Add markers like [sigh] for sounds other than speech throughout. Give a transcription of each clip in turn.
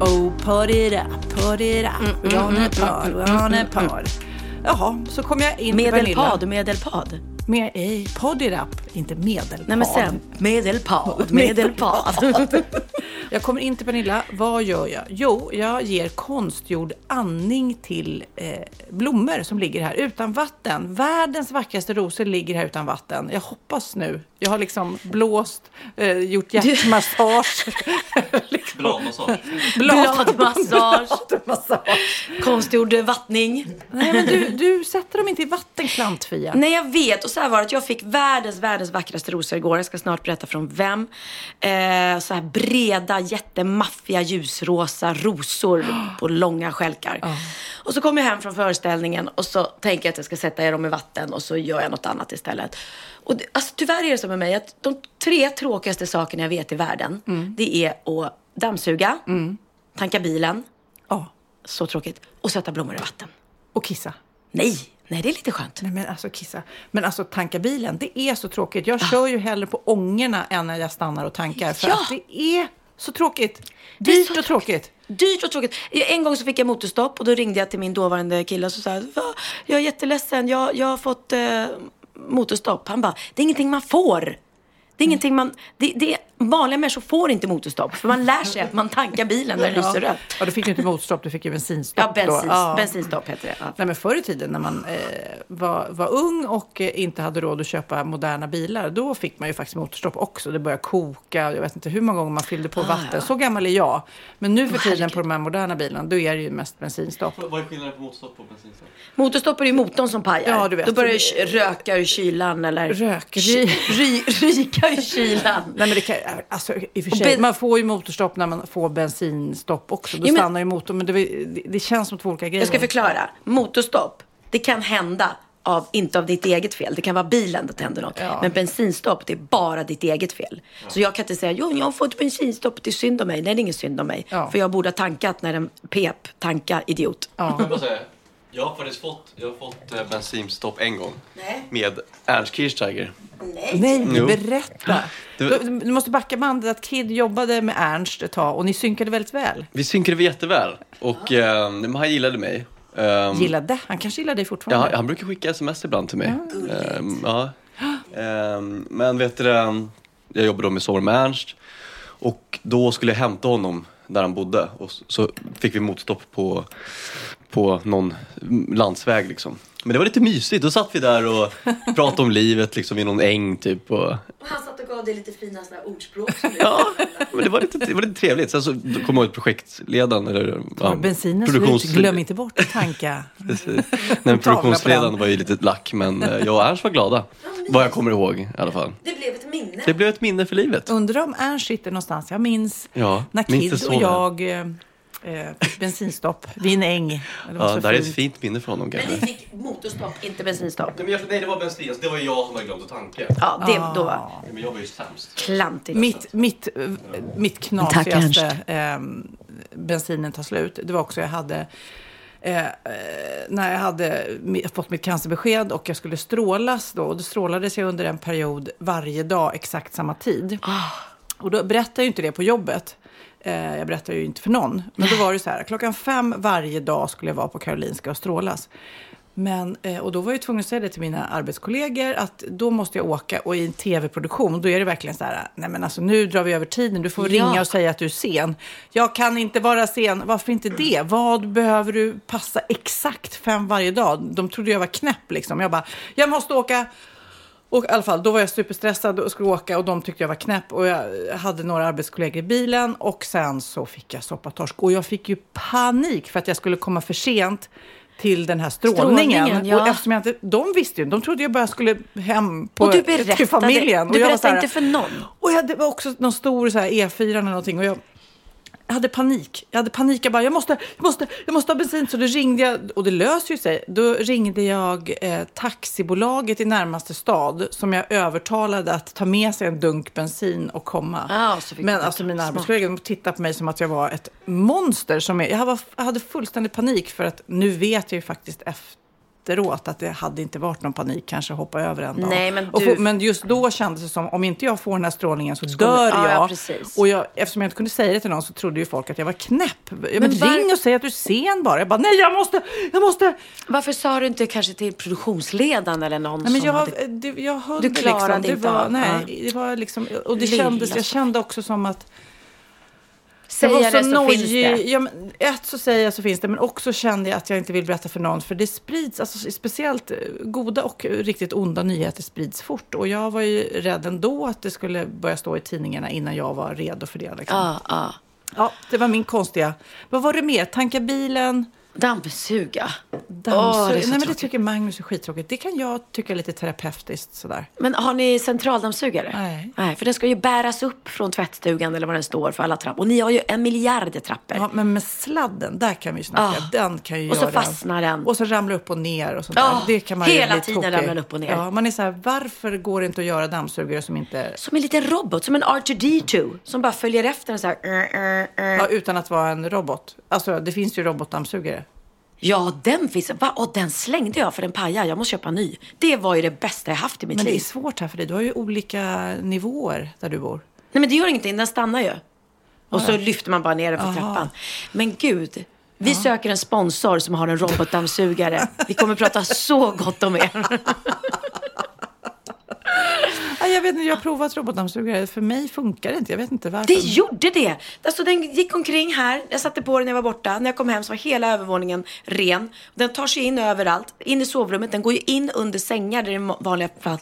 Oh, put it up, put it up. We're on a pod, we're on a pod. Jaha, så kom jag in till Vanilla. Medelpad, medelpad. Med, pod it up, inte medelpad. Nej men sen, medelpad, [laughs] medelpad. [laughs] Jag kommer in till Pernilla. Vad gör jag? Jo, jag ger konstgjord andning till eh, blommor som ligger här utan vatten. Världens vackraste rosor ligger här utan vatten. Jag hoppas nu. Jag har liksom blåst, eh, gjort hjärtmassage. [laughs] liksom. Bladmassage. Bladmassage, Bladmassage. konstgjord vattning. Nej, men du, du sätter dem inte i vatten, klantfia. Nej, jag vet. Och så här var att jag fick världens, världens vackraste rosor igår. Jag ska snart berätta från vem. Eh, så här breda, jättemaffiga ljusrosa rosor på långa stjälkar. Och så kommer jag hem från föreställningen och så tänker jag att jag ska sätta dem i vatten och så gör jag något annat istället. Och det, alltså, tyvärr är det så med mig att de tre tråkigaste sakerna jag vet i världen, det är att dammsuga, tanka bilen, Ja, så tråkigt, och sätta blommor i vatten. och kissa. Nej, nej det är lite skönt. Nej, men alltså kissa. Men alltså tanka bilen, det är så tråkigt. Jag kör ju hellre på ångorna än när jag stannar och tankar. För Ja. att det är så tråkigt. Dyrt så och tråkigt. Dyrt och tråkigt. En gång så fick jag motorstopp och då ringde jag till min dåvarande kille och så sa jag, "Va? jag är jätteledsen, jag, jag har fått eh, motorstopp. Han bara, det är ingenting man får. Det är ingenting man, det, det, vanliga människor får inte motorstopp för man lär sig att man tankar bilen när det lyser rött. Ja, du fick ju inte motorstopp, du fick ju bensinstopp. Ja, bensin, då. Ja. bensinstopp heter det. Ja. Nej, men förr i tiden när man eh, var, var ung och eh, inte hade råd att köpa moderna bilar, då fick man ju faktiskt motorstopp också. Det började koka, jag vet inte hur många gånger man fyllde på vatten. Så gammal är jag. Men nu för tiden på de här moderna bilarna, då är det ju mest bensinstopp. Vad är skillnaden på motorstopp och bensinstopp? Motorstopp är ju motorn som pajar. Ja, du vet. Då börjar det röka ur kylan eller Rök, ry, [laughs] ryka ur kylan. Nej, men det kan, alltså, i och för sig, man får ju motorstopp när man får bensinstopp också. Då Jo, men- stannar ju motorn, men det, det, det känns som två olika grejer. Jag ska förklara. Motorstopp, det kan hända av, inte av ditt eget fel. Det kan vara bilen det händer något. Ja. Men bensinstopp, det är bara ditt eget fel. Så jag kan inte säga, jo, jag har fått bensinstopp, det är synd om mig. Nej, det är ingen synd om mig. Ja. För jag borde ha tankat när den pep. Tanka, idiot. Ja. Jag, har faktiskt fått, jag har fått eh, bensinstopp en gång. Nej. Med Ernst Kirchsteiger. Nej, Jo. berätta. Du, du måste backa bandet att Kid jobbade med Ernst ett tag och ni synkade väldigt väl. Vi synkade vi jätteväl. Och eh, men han gillade mig. Ehm, Gillade. Han kanske gillade dig Ja, fortfarande. han brukar skicka sms ibland till mig. Ehm, ja. Ehm, men vet du, det, jag jobbade då med Sommar med Ernst. Och då skulle jag hämta honom där han bodde. Och så- så fick vi motstopp på, på någon landsväg liksom. Men det var lite mysigt. Då satt vi där och [laughs] pratade om livet liksom i någon äng typ. Och, Han satt och gav dig lite fina såna ordspråk. ja, men det var lite, det var lite trevligt. Sen så kom jag ihåg projektledaren, eller ja, Bensinen slut, glöm inte bort att tanka. [laughs] Nej, men produktionsledaren var ju lite lack, men eh, jag och Ernst var glada. Vad jag kommer ihåg i alla fall. Det blev ett minne. Det blev ett minne för livet. Undrar om Ernst sitter någonstans. Jag minns Ja, när Kid och jag eh, bensinstopp vid en äng. Det Ja, det här är fint. ett fint minne för honom Men kanske. ni fick motorstopp, inte bensinstopp. Nej, men jag, nej, det var bensin. Det var jag som hade glömt att tanka. Ja, det, då var Nej, Men jag var ju sämst. klantigt. Mitt, mitt, eh, mitt knasigaste eh, bensinen tar slut. Det var också jag hade Eh, eh, när jag hade fått mitt cancerbesked och jag skulle strålas då. Och då strålades jag under en period varje dag exakt samma tid. Och då berättade jag inte det på jobbet. Eh, jag berättade ju inte för någon. Men då [laughs] var det så här, klockan fem varje dag skulle jag vara på Karolinska och strålas. Men, eh, och då var jag tvungen att säga det till mina arbetskollegor att då måste jag åka och i en tv-produktion då är det verkligen så här, nej men alltså nu drar vi över tiden, du får Ja. ringa och säga att du är sen. Jag kan inte vara sen, varför inte det? Vad behöver du passa exakt fem varje dag? De trodde jag var knäpp liksom. Jag bara, jag måste åka och i alla fall, då var jag superstressad och skulle åka och de tyckte jag var knäpp. Och jag hade några arbetskollegor i bilen och sen så fick jag soppatorsk. Och jag fick ju panik för att jag skulle komma för sent till den här strålningen. Strålningen, ja. Och eftersom jag inte, de visste ju, de trodde jag bara skulle hem på, Och du berättade, till familjen. du och jag berättade här- inte för någon. Och jag, det var också någon stor så här E4 eller någonting. Och jag, jag hade panik. Jag hade panik. Jag bara, jag måste, jag måste, jag måste ha bensin. Så då ringde jag, och det löser ju sig. Då ringde jag eh, taxibolaget i närmaste stad som jag övertalade att ta med sig en dunk bensin och komma. Fick Men alltså mina arbetskollegor de tittade på mig som att jag var ett monster. Som är, jag, var, jag hade fullständig panik för att nu vet jag ju faktiskt efteråt att det hade inte varit någon panik kanske hoppa över en dag. Nej, men och du- få, men just då kändes det som om inte jag får den här strålningen så dör ja, jag. ja, och jag, eftersom jag inte kunde säga det till någon så trodde ju folk att jag var knäpp. Men Men var- ring och säg att du är sen bara. Jag bara, nej jag måste, jag måste. Varför sa du inte kanske till produktionsledaren eller någon Nej, men jag, hade... det, jag höll Du klarade liksom. Det inte var, av- nej, det var liksom, och det Lilla kändes, jag kände också som att Säger jag det så så finns det. Ja, men ett så säger jag så finns det, men också kände jag att jag inte vill berätta för någon. För det sprids, alltså, speciellt eh, goda och riktigt onda nyheter sprids fort. Och jag var ju rädd ändå att det skulle börja stå i tidningarna innan jag var redo för det. Liksom. Ja, ja. Ja, det var min konstiga... Vad var det mer? Tanka bilen? Dammsuga. Dammsuga. Är Nej, men det tycker Magnus är skittråkigt. Det kan jag tycka är lite terapeutiskt sådär. Men har ni centraldammsugare? Nej. Nej, för den ska ju bäras upp från tvättstugan eller vad den står för alla trappor. Och ni har ju en miljard trappor. Ja, men med sladden, där kan vi snacka. Ah. Den kan ju Och så göra... fastnar den. Och så ramlar upp och ner och sånt där. Det kan man ju hela bli tiden ramlar den upp och ner. Ja, man är så här, varför går det inte att göra dammsugare som inte... Som en liten robot, som en R2D2. Som bara följer efter en så här. Ja, utan att vara en robot. Alltså, det finns ju robotdammsugare. Ja, den finns. Va? Och den slängde jag för den pajar. Jag måste köpa en ny. Det var ju det bästa jag haft i mitt Men det är liv. svårt här för dig. Du har ju olika nivåer där du bor. Nej, men det gör ingenting. Den stannar ju. Och så lyfter man bara ner den för trappan. Men gud. Vi söker en sponsor som har en robotdammsugare. Vi kommer prata så gott om er. [laughs] [laughs] Jag vet inte, jag har provat robotdammsugare. För mig funkar det inte. Jag vet inte varför. Det gjorde det! Alltså den gick omkring här. Jag satte på den när jag var borta. När jag kom hem så var hela övervåningen ren. Den tar sig in överallt. In i sovrummet. Den går ju in under sängar där det är vanliga fall.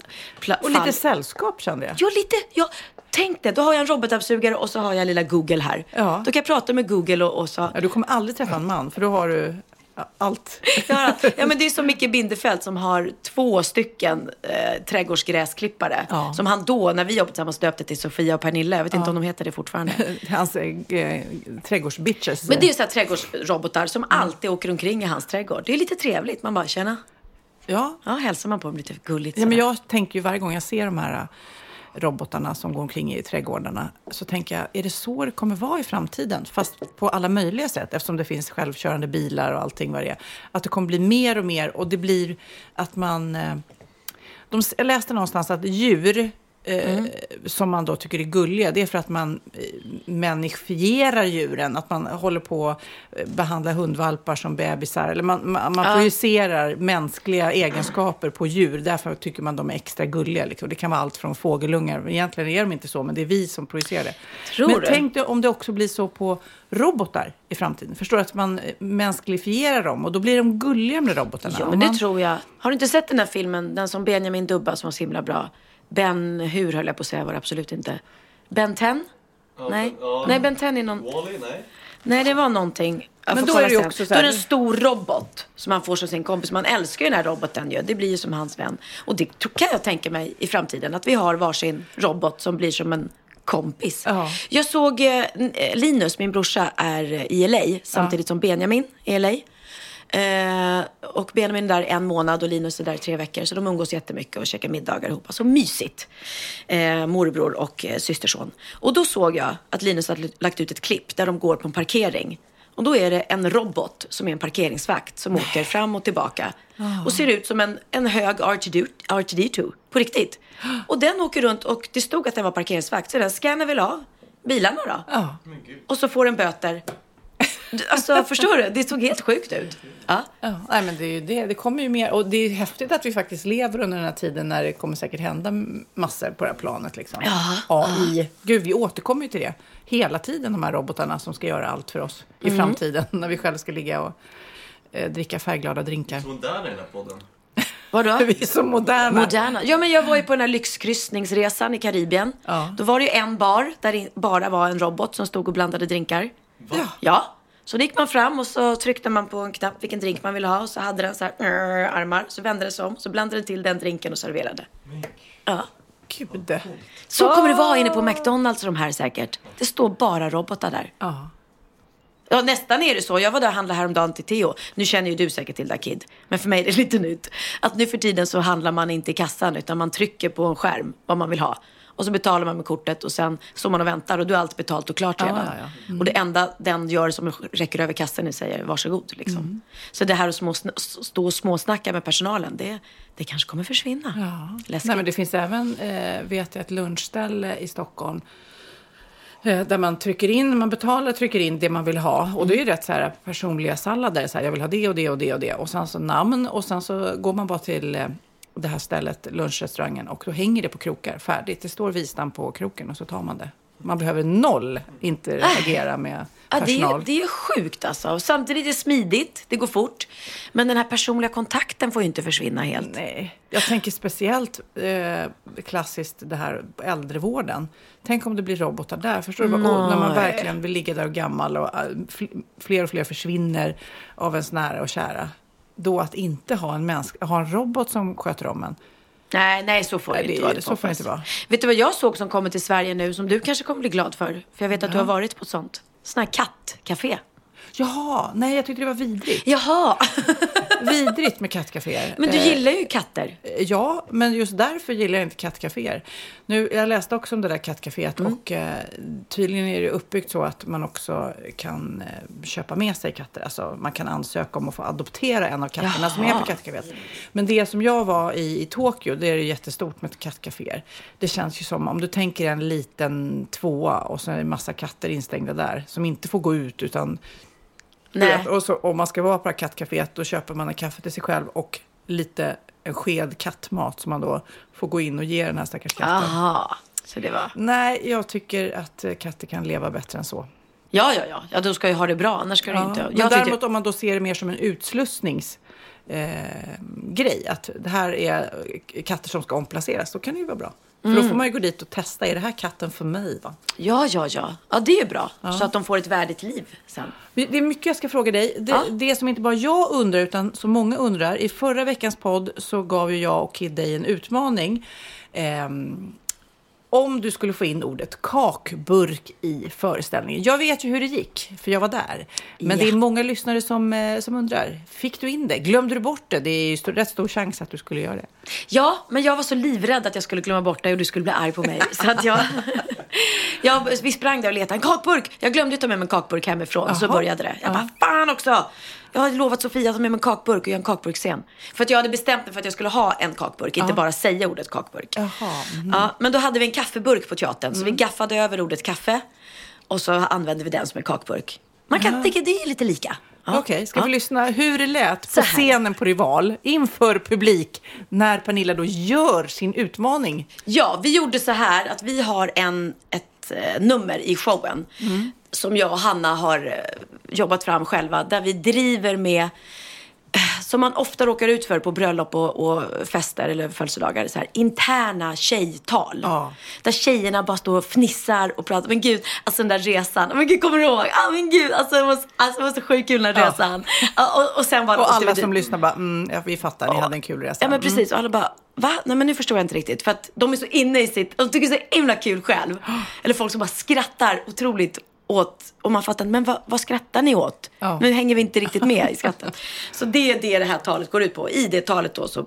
Och lite sällskap kände jag. Ja, lite. Ja, tänk det. Då har jag en robotdammsugare och så har jag lilla Google här. Ja. Då kan jag prata med Google och, och så. Ja, du kommer aldrig träffa en man, för då har du allt. Ja, ja, men det är som Micke Bindefeld som har två stycken eh, trädgårdsgräsklippare. Ja. Som han då, när vi jobbade tillsammans, döpte till Sofia och Pernilla. Jag vet inte om de heter det fortfarande. [laughs] Hans eh, trädgårdsbitches. Men det är ju så här trädgårdsrobotar som alltid åker omkring i hans trädgård. Det är lite trevligt. Man bara, tjena. Ja, Ja, hälsar man på dem lite gulligt. Ja, men jag tänker ju varje gång jag ser de här robotarna som går omkring i trädgårdarna så tänker jag, är det så det kommer vara i framtiden? Fast på alla möjliga sätt, eftersom det finns självkörande bilar och allting vad det är. Att det kommer bli mer och mer och det blir att man... Eh, de, jag läste någonstans att djur eh, som man då tycker är gulliga, det är för att man eh, människifierar djuren. Att man håller på att eh, behandla hundvalpar som bebisar. Eller man, man, man projicerar mänskliga egenskaper på djur. Därför tycker man de är extra gulliga. Liksom. Det kan vara allt från fågelungar. Egentligen är de inte så, men det är vi som projicerar det. Tror men du? tänk dig om det också blir så på robotar i framtiden. Förstår du? Att man mänskligifierar dem och då blir de gulliga med robotarna. Ja, men det man, tror jag. Har du inte sett den här filmen, den som Benjamin dubbar som var så himla bra? Ben Hur höll jag på att säga, var det absolut inte. Ben 10? Nej. Nej, Ben 10 är någon... Wall-E? Nej. Nej, det var någonting. Jag Men då är det ju också så Då är här- det en stor robot som man får som sin kompis. Man älskar ju den här roboten ju. Det blir ju som hans vän. Och det kan jag tänka mig i framtiden. Att vi har varsin robot som blir som en kompis. Ja. Jag såg eh, Linus, min brorsa, är i LA samtidigt som Benjamin är i LA. Eh, och Benjamin är där en månad och Linus är där tre veckor. Så de umgås jättemycket och käkar middagar ihop. Så mysigt. Eh, morbror och eh, systerson. Och då såg jag att Linus hade lagt ut ett klipp där de går på en parkering. Och då är det en robot som är en parkeringsvakt som åker fram och tillbaka. Och ser ut som en, en hög R2D2, R2D2 på riktigt. Och den åker runt och det stod att den var parkeringsvakt. Så den scannar väl av bilarna då. Ja. Och så får den böter. Alltså förstår du? Det såg helt sjukt ut. Ja. Ja, nej, men det, är ju det. det kommer ju mer. Och det är häftigt att vi faktiskt lever under den här tiden när det kommer säkert hända massor på det här planet. Liksom. Ja. AI. Gud, vi återkommer ju till det hela tiden, de här robotarna som ska göra allt för oss i Mm. framtiden. [laughs] När vi själva ska ligga och eh, dricka färgglada drinkar. Moderna i den här podden. Vadå? [laughs] Vi är så moderna. Moderna. Ja, men jag var ju på den här lyxkryssningsresan i Karibien. Ja. Då var det ju en bar där det bara var en robot som stod och blandade drinkar. Ja. Ja. Så då gick man fram och så tryckte man på en knapp vilken drink man ville ha och så hade den så här "Arr", armar. Så vände det sig om, så blandade den till den drinken och serverade. Ja. Gud. Så kommer det vara inne på McDonalds och de här säkert. Det står bara robotar där. Ja. Ja, nästan är det så. Jag var där och handlade häromdagen till Theo. Nu känner ju du säkert till det Kid. Men för mig är det lite nytt. Att nu för tiden så handlar man inte i kassan utan man trycker på en skärm vad man vill ha. Och så betalar man med kortet och sen står man och väntar och då är allt betalt och klart redan. ja, ja. Och det enda den gör som räcker över kassan är säger varsågod. Liksom. Mm. Så det här att små, stå och småsnacka med personalen, det, det kanske kommer försvinna. Ja. Nej, men det finns även, eh, vet jag, ett lunchställe i Stockholm eh, där man trycker in, man betalar, trycker in det man vill ha. Och det är ju rätt så här personliga sallader. Så här, jag vill ha det och det och det och det. Och sen så namn och sen så går man bara till eh, det här stället, lunchrestaurangen, och då hänger det på krokar färdigt. Det står visnamn på kroken och så tar man det. Man behöver noll interagera med Ja, det, personal. är, det är sjukt alltså. Och samtidigt är det smidigt, det går fort. Men den här personliga kontakten får ju inte försvinna helt. Nej, jag tänker speciellt eh, klassiskt det här äldrevården. Tänk om det blir robotar där. Förstår du? Och när man verkligen vill ligga där och gammal och eh, fl- fler och fler försvinner av ens nära och kära. Då att inte ha en, mänsk- ha en robot som sköter om en. Nej, nej så får det, Nej, det- inte vara. så får det inte vara. Vet du vad jag såg som kommer till Sverige nu som du kanske kommer bli glad för? För jag vet att du har varit på ett sånt. Sån här kattcafé. Jaha, nej jag tyckte det var vidrigt. Jaha, [laughs] Vidrigt med kattcaféer. men du Eh, gillar ju katter. Ja, men just därför gillar jag inte kattcaféer. Nu, jag läste också om det där kattcaféet Mm. och eh, tydligen är det uppbyggt så att man också kan eh, köpa med sig katter. Alltså man kan ansöka om att få adoptera en av katterna som är Jaha. på kattcaféet. Men det som jag var i, i Tokyo, det är jättestort med kattcaféer. Det känns ju som om du tänker en liten tvåa och så är det en massa katter instängda där som inte får gå ut utan Nej. och så, om man ska vara på det här kattcaféet då köper man en kaffe till sig själv och lite en sked kattmat som man då får gå in och ge den här stackars katten. Jaha, så det var... Nej, jag tycker att eh, katter kan leva bättre än så. Ja, ja, ja. Ja, då ska jag ha det bra. Annars ska Ja, inte... men Jag däremot tyckte... om man då ser det mer som en utslussnings eh, grej, att det här är katter som ska omplaceras, då kan det ju vara bra. För Mm. då får man ju gå dit och testa, är det här katten för mig? Va? Ja, ja, ja. Ja, det är bra. Så att de får ett värdigt liv sen. Det är mycket jag ska fråga dig. Det, Ja. det som inte bara jag undrar, utan som många undrar. I förra veckans podd så gav ju jag och Kid dig en utmaning. Ehm, om du skulle få in ordet kakburk i föreställningen. Jag vet ju hur det gick, för jag var där. Men Ja. det är många lyssnare som, eh, som undrar. Fick du in det? Glömde du bort det? Det är ju stor, rätt stor chans att du skulle göra det. Ja, men jag var så livrädd att jag skulle glömma bort dig och du skulle bli arg på mig. [laughs] Så att jag... [laughs] jag vi sprang där och letade en kakburk. Jag glömde ta med mig en kakburk hemifrån. Så Jaha. började det. Jag bara, fan också! Jag hade lovat Sofia att ta med mig en kakburk och göra en kakburksscen. För att jag hade bestämt mig för att jag skulle ha en kakburk, inte bara säga ordet kakburk. Mhm. Ja, men då hade vi en kaffeburk på teatern, så vi gaffade över ordet kaffe. Och så använde vi den som en kakburk. Man kan tycka det är lite lika. Ja. Okej, ska Ja. vi lyssna hur det lät på scenen på Rival inför publik när Pernilla då gör sin utmaning? Ja, vi gjorde så här att vi har en, ett eh, nummer i showen som jag och Hanna har eh, jobbat fram själva där vi driver med eh, som man ofta råkar ut för på bröllop och, och fester eller födelsedagar. Så här, interna tjejtal. Ja. Där tjejerna bara står och fnissar och pratar. Men gud, alltså den där resan. Men gud, kommer du ihåg? Ah, men gud, alltså det var, så- alltså, det var så sjukt kul den här Ja. resan. Ja, och, och sen bara... Och alla vi som dit. lyssnar bara, mm, ja, vi fattar, ni hade en kul resa. Ja men Mm. precis, och alla bara, va? Nej men nu förstår jag inte riktigt. För att de är så inne i sitt, de tycker det är så himla kul själv. [gasps] Eller folk som bara skrattar otroligt åt, och man fattar, men vad, vad skrattar ni åt? Ja. Nu hänger vi inte riktigt med i skratten. Så det är det det här talet går ut på. I det talet då så,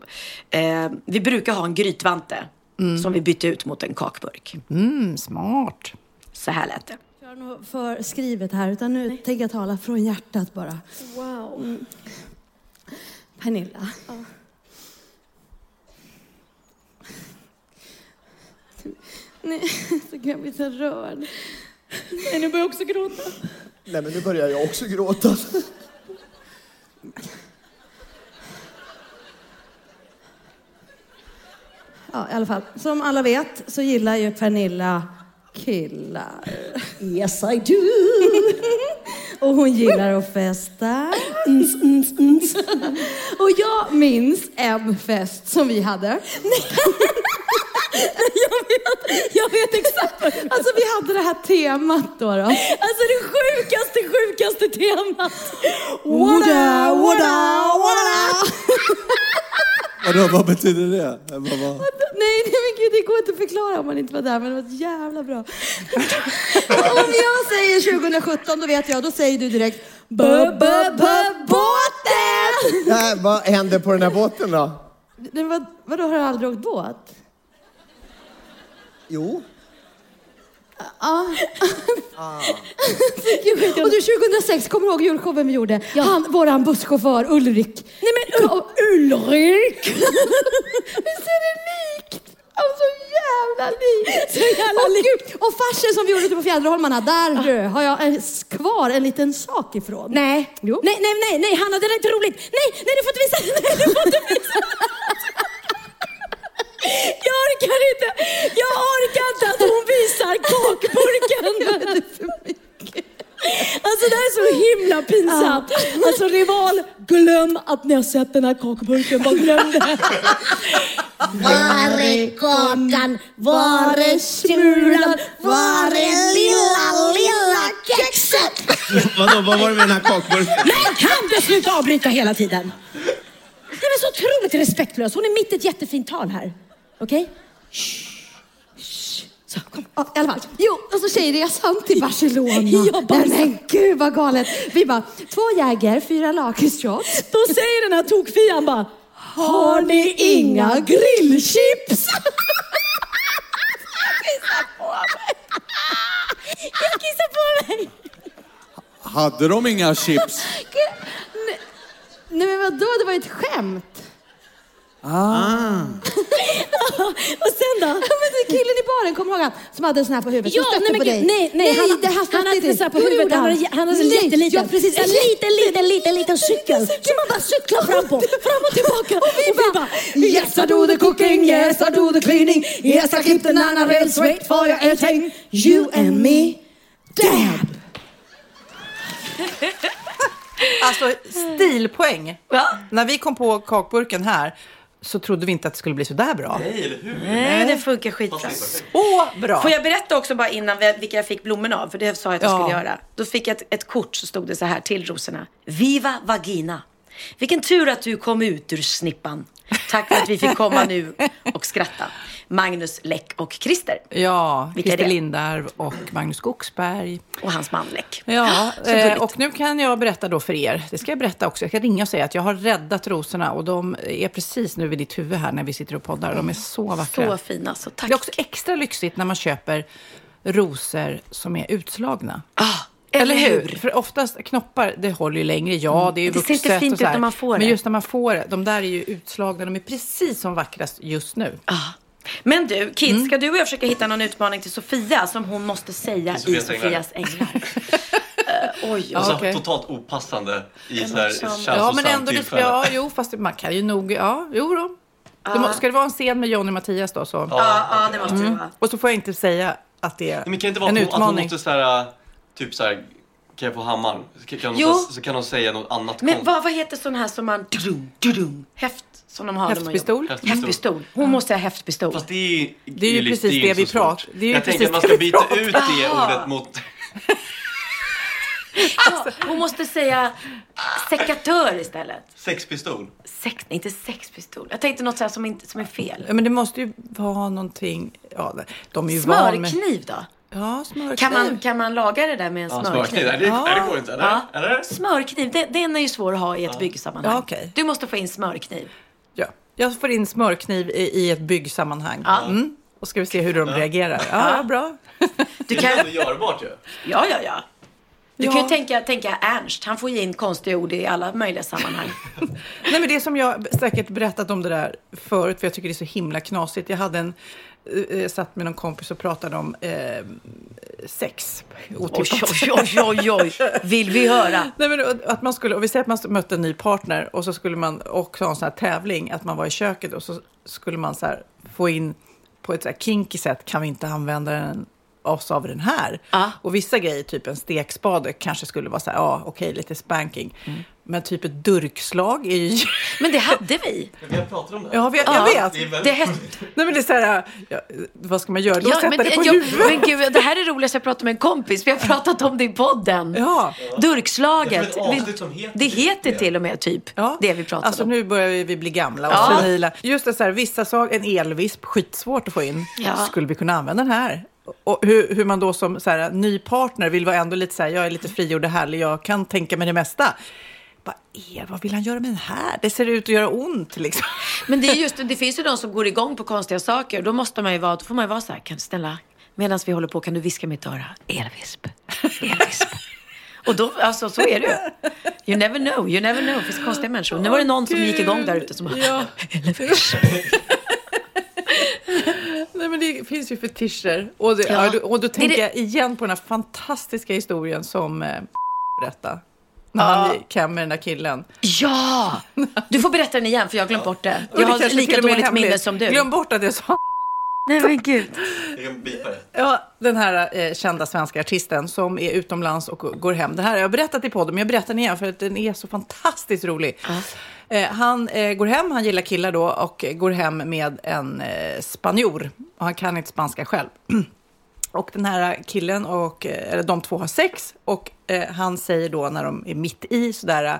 eh, vi brukar ha en grytvante som vi bytte ut mot en kakburk. Mm, smart. Så här lät det. göra något för skrivet här, utan nu tänker jag tala från hjärtat bara. Wow. Mm. Pernilla. [laughs] Nej, så kan jag bli så rörd. [laughs] Nej, nu börjar jag också gråta. Nej, men nu börjar jag också gråta. [laughs] Ja, i alla fall. Som alla vet så gillar ju Pernilla killar. Yes I do. [laughs] Och hon gillar att festa. Uns, uns, uns. Och jag minns en fest som vi hade. [laughs] jag, vet, jag vet exakt vad Alltså vi hade det här temat då. då. Alltså det sjukaste, sjukaste temat. Woda, woda, woda. Vadå, vad betyder det? Vad, vad? Nej, nej men gud, det går inte att förklara om man inte var där, men det var jävla bra. [laughs] om jag säger 2017, då vet jag, då säger du direkt bö, bö, bö, båten! Ja, vad händer på den här båten då? Det var, vadå, har du aldrig åkt båt? Jo. Ja. [laughs] Och du 2006, kommer du ihåg julshowen vi gjorde? Han, våran busschaufför Ulrik. Nej men U- Ulrik! [laughs] Visst är det likt? Alltså jävla likt! Så jävla och, likt. gud, och farsen som vi gjorde ute på Fjäderholmarna, där du, har jag en, kvar en liten sak ifrån. Nej. Jo. nej, nej, nej, nej, Hanna, det är inte roligt. Nej, nej, du får inte visa. [laughs] Nej, du får inte visa. Jag orkar inte. Jag orkar inte att hon visar kakburken. [laughs] Alltså det här är så himla pinsamt. Alltså Rival, glöm att ni har sett den här kakburken. Bara glöm det. Var är kakan? Var är smulan? Var är lilla, lilla kexet? Vadå, vad var det med den här kakburken? Men kan du sluta avbryta hela tiden? Det är så otroligt respektlöst. Hon är mitt i ett jättefint tal här. Okej? Så, kom. Ja, I alla fall. Jo, och så tjejresan till Barcelona. Ja, bara- Nej men gud vad galet. Vi bara, två Jäger, fyra lakritsshots. Då säger den här tokfian bara, har ni inga grillchips? [laughs] Jag kissar på mig. Hade de inga chips? Nej, nej men vadå, det var ju ett skämt. Ah. [laughs] Och sen då? Ja, men det killen i baren, kommer du ihåg han som hade en sån här på huvudet Ja, nej, men på dig? nej, nej, han- det här han stötte hade inte dig. så här på huvudet, han hade- han hade en jätteliten- Ja, precis. En liten, liten, liten, [laughs] liten cykel som man bara cyklar fram på. Fram och tillbaka. Och vi bara, Yes, I do the cooking, yes, I do the cleaning, yes, I keep the nana rails straight for your everything. You and me, dab. Alltså stilpoäng. Ja. När vi kom på kakburken här så trodde vi inte att det skulle bli så där bra. Nej, eller hur? Nej, det funkar skitbra. Så bra! Får jag berätta också bara innan vi- vilka jag fick blommorna av? För det sa jag att jag Ja. skulle göra. Då fick jag ett, ett kort så stod det så här till rosorna. Viva vagina. Vilken tur att du kom ut ur snippan. Tack för att vi fick komma nu och skratta. Magnus Läck och Christer. Ja, Vilka Christer det? Lindarw och Magnus Skogsberg. Och hans man Läck. Ja, Så eh, och nu kan jag berätta då för er, det ska jag berätta också, jag ska ringa och säga att jag har räddat rosorna och de är precis nu vid ditt huvud här när vi sitter och poddar. De är så vackra. Så fina, så tack. Det är också extra lyxigt när man köper rosor som är utslagna. Ah, eller hur? För oftast knoppar, det håller ju längre. Ja, det är ju Det ser inte vuxet fint och så ut när man får Men det. just när man får det, de där är ju utslagna. De är precis som vackrast just nu. Ah. Men du, Kid, Mm. ska du och jag försöka hitta någon utmaning till Sofia som hon måste säga i Sofias änglar. Sofias änglar? [laughs] Eh, oj, Alltså, okej. Totalt opassande i så här känslosamt Ja, men ändå lite, ja, jo, fast man kan ju nog, ja, jo då. Må, ska det vara en scen med Johnny och Mattias då så? Ja, ja, det måste det vara. Och så får jag inte säga att det är Nej, Men kan det inte vara en att hon, att hon utmaning. måste såhär, typ såhär, kan jag få hammaren? Så kan, Jo. hon, så kan hon säga något annat Men vad, vad heter sån här som man... Dudum, dudum, häft som de har. när man Häftpistol? Häftpistol. Hon måste ha häftpistol. Fast det är, Det är ju precis det vi pratar- det är ju Jag tänker att man ska byta pratar- ut det Aha. ordet mot... [laughs] Ja, hon måste säga sekatör istället. Sexpistol. Sex, nej, inte sexpistol. Jag tänkte något så här som, inte, som är fel. Ja, men det måste ju vara någonting, ja, de är ju. Smörkniv då? Ja, smörkniv. Kan man, kan man laga det där med en Ja, smörkniv? smörkniv. Det, nej, det går inte. Eller? Ja. eller? Smörkniv, det, den är ju svår att ha i ett byggsammanhang. Ja, okej. Du måste få in smörkniv. Ja. Jag får in smörkniv i, i ett byggsammanhang. Ja. Mm. Och ska vi se hur de reagerar. Ja, ja, bra. Du Det kan... är ändå görbart ju. Ja, ja, ja. Du Ja. kan ju tänka, tänka Ernst, han får ju in konstiga ord i alla möjliga sammanhang. [laughs] Nej, men det är som jag säkert berättat om det där förut, för jag tycker det är så himla knasigt. Jag hade en, eh, satt med någon kompis och pratade om eh, sex. Otippat. oj, oj, oj, oj. Vill vi höra? [laughs] Nej, men att man skulle, och vi säger att man mötte en ny partner och så skulle man också ha en sån här tävling, att man var i köket och så skulle man så här få in på ett så här kinky sätt, kan vi inte använda den oss av den här? Ja. Och vissa grejer, typ en stekspade, kanske skulle vara så här, ja okej, lite spanking. Men typ ett durkslag är ju... Men det hade vi. Vi har pratat om det. Ja, jag, Ja, jag vet. Det är väldigt- Det. Nej, men det är så här, ja, vad ska man göra? Ja, sätta men, det på ja, huvudet? men gud, det här är roligast jag pratat med en kompis. Vi har pratat om det i podden. Ja. Durkslaget. Jag Vi- som heter det heter det. till och med typ Ja. det vi pratade alltså, om. nu börjar vi bli gamla och Ja. senila. Just det, så här, vissa saker, en elvisp, skitsvårt att få in. Ja. Skulle vi kunna använda den här? Och hur, hur man då som så här, ny partner vill vara ändå lite så här, jag är lite frigjord och härlig, jag kan tänka mig det mesta. Vad, är, vad vill han göra med den här? Det ser ut att göra ont liksom. Men det, är just, det finns ju de som går igång på konstiga saker. Då måste man ju vara, då får man ju vara så här, kan snälla, medan vi håller på, kan du viska mitt öra? Elvisp, elvisp. Och då, alltså så är det ju. You never know, you never know. Det finns konstiga människor. Nu var det någon som gick igång där ute som bara, Ja. [laughs] Nej, men det finns ju fetischer. Och, det, Ja. och då tänker det- jag igen på den här fantastiska historien som eh, berättade. När Ja. han gick hem med den där killen. Ja! Du får berätta den igen för jag har glömt bort det. Jag det har lika dåligt minne som du. Glöm bort att jag sa Nej men gud. Ja, den här eh, kända svenska artisten som är utomlands och går hem. Det här har jag berättat i podden, men jag berättar den igen för att den är så fantastiskt rolig. Eh, han eh, går hem, han gillar killar då, och går hem med en eh, spanjor. Och han kan inte spanska själv. [clears throat] Och den här killen och eh, eller de två har sex och eh, han säger då när de är mitt i sådär eh,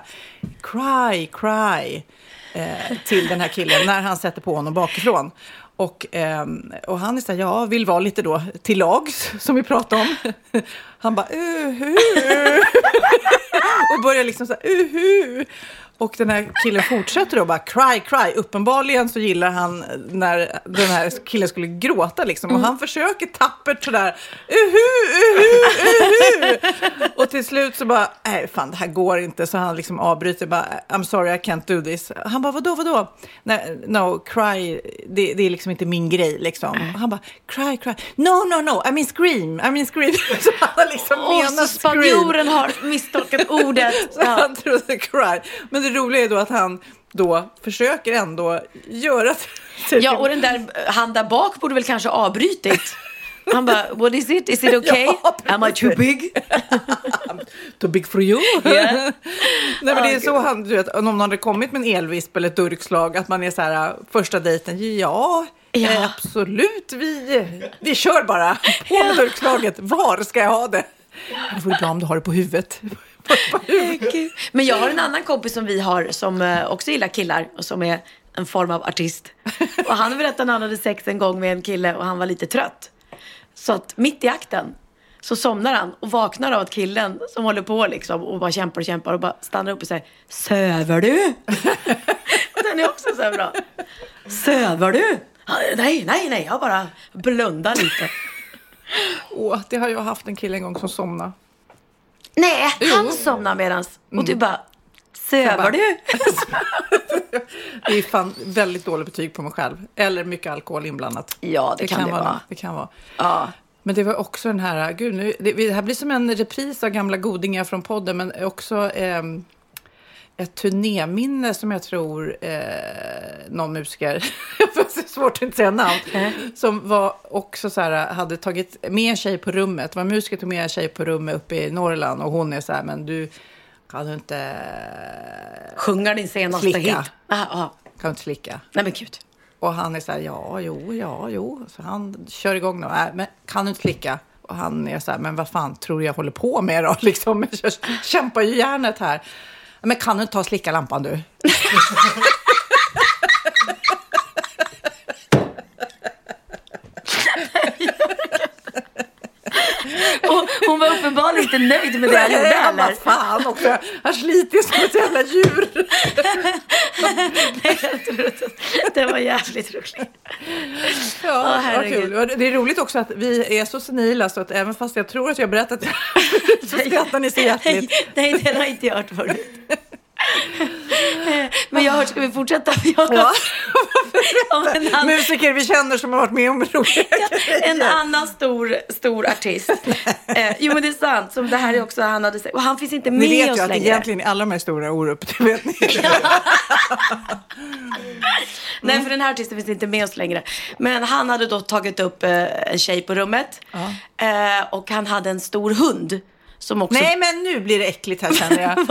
cry, cry eh, till den här killen när han sätter på honom bakifrån. Och, ehm, och han är så här, ja, vill vara lite då till lags, som vi pratade om. Han bara, uhu. [laughs] och börjar liksom så här, uhu. Och den här killen fortsätter då bara cry, cry. Uppenbarligen så gillar han när den här killen skulle gråta liksom. Och han försöker tappert sådär, uhu, uhu, uhu. Och till slut så bara, nej fan det här går inte. Så han liksom avbryter bara, I'm sorry I can't do this. Han bara, vadå, vadå? Nej, no, cry, det, det är liksom inte min grej liksom. Och han bara, cry, cry. No, no, no, I mean scream, I mean scream. [laughs] Så han liksom menar så spanjoren scream. har misstolkat ordet. [laughs] Så han trodde cry. Men det roliga är då att han då försöker ändå göra Ja, och den där, han där bak borde väl kanske avbrytit. Han bara, what is it? Is it [laughs] okay? Ja, Am I too big? [laughs] Too big for you. [laughs] Yeah. Nej, men det är så han, du vet, om någon hade kommit med en elvisp eller ett durkslag, att man är så här, första dejten, ja, Ja. eh, absolut, vi, vi kör bara. På med durkslaget, var ska jag ha det? Det vore bra om du har det på huvudet. På huvudet. Men jag har en annan kompis som vi har som eh, också gillar killar och som är en form av artist. Och han berättade att han hade sex en gång med en kille och han var lite trött. Så att mitt i akten så somnar han och vaknar av att killen som håller på liksom och bara kämpar och kämpar och bara stannar upp och säger Söver du? [laughs] och den är också så här bra. Söver du? Nej, nej, nej, jag bara blundar lite. Åh, det har jag haft en kille en gång som somnade. Nej, han somnar medans. Och du bara, söver du? [laughs] Det är fan väldigt dåligt betyg på mig själv. Eller mycket alkohol inblandat. Ja, det kan det vara. Det kan vara. Ja. Men det var också den här, gud nu, det, det här blir som en repris av gamla godingar från podden, men också ehm, ett turnéminne som jag tror eh, någon musiker, [laughs] det är svårt att inte säga namn, som var också så här, hade tagit med en tjej på rummet, var musiker tog med en tjej på rummet uppe i Norrland och hon är så här, men du kan du inte Sjunga din senaste Slicka. hit. Ah, ah. kan du inte slicka? Nej men gud. Och han är så här, ja, jo, ja, jo. Så han kör igång då. Äh, men kan du inte klicka? Och han är så här, men vad fan tror jag håller på med då? [laughs] Liksom, jag kämpar ju järnet här. Men kan du inte ta och slicka lampan du? [laughs] Och hon var uppenbarligen inte nöjd med det han gjorde heller. vad fan också. Han sliter som ett jävla djur. det var jävligt roligt. Ja, vad herregud. kul. Det är roligt också att vi är så senila så att även fast jag tror att jag har berättat det så skrattar ni så hjärtligt. Nej, nej, den har jag inte hört förut. Men jag har hört, ska vi fortsätta? [laughs] Jag har Ja. annan, Musiker vi känner som har varit med om roliga en annan stor, stor artist. [laughs] Eh, jo men det är sant, som det här är också han hade sagt. Och han finns inte Ni med vet oss ju att längre. egentligen är alla de här stora Orup, det vet ni. [laughs] Nej, för den här artisten finns inte med oss längre. Men han hade då tagit upp eh, en tjej på rummet. Eh, och han hade en stor hund. Som också... Nej, men nu blir det äckligt här känner jag.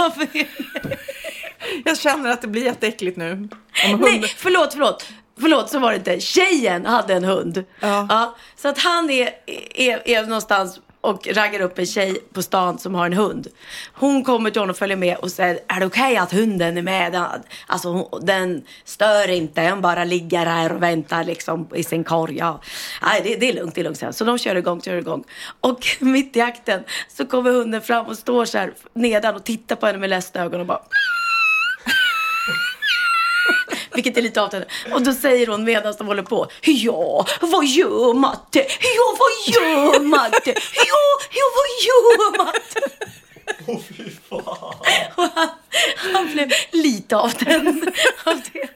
Jag känner att det blir jätteäckligt nu. Om hund... Nej, förlåt, förlåt. Förlåt, så var det inte. Tjejen hade en hund. Ja. så att han är, är, är någonstans och raggar upp en tjej på stan som har en hund. Hon kommer till honom och följer med och säger, är det okej att hunden är med? Den, alltså hon, den stör inte, den bara ligger här och väntar liksom i sin korg. Ja. Nej, det, det är lugnt, det är lugnt. Så de kör igång, kör igång. Och [laughs] mitt i akten så kommer hunden fram och står så här nedan och tittar på henne med ledsna ögon och bara vilket är lite avtändande. Och då säger hon medan de håller på. Ja, vad gör matte? Ja, vad gör matte? Ja, ja, vad gör matte? Åh fy fan. Och han, han blev lite avtänd av det.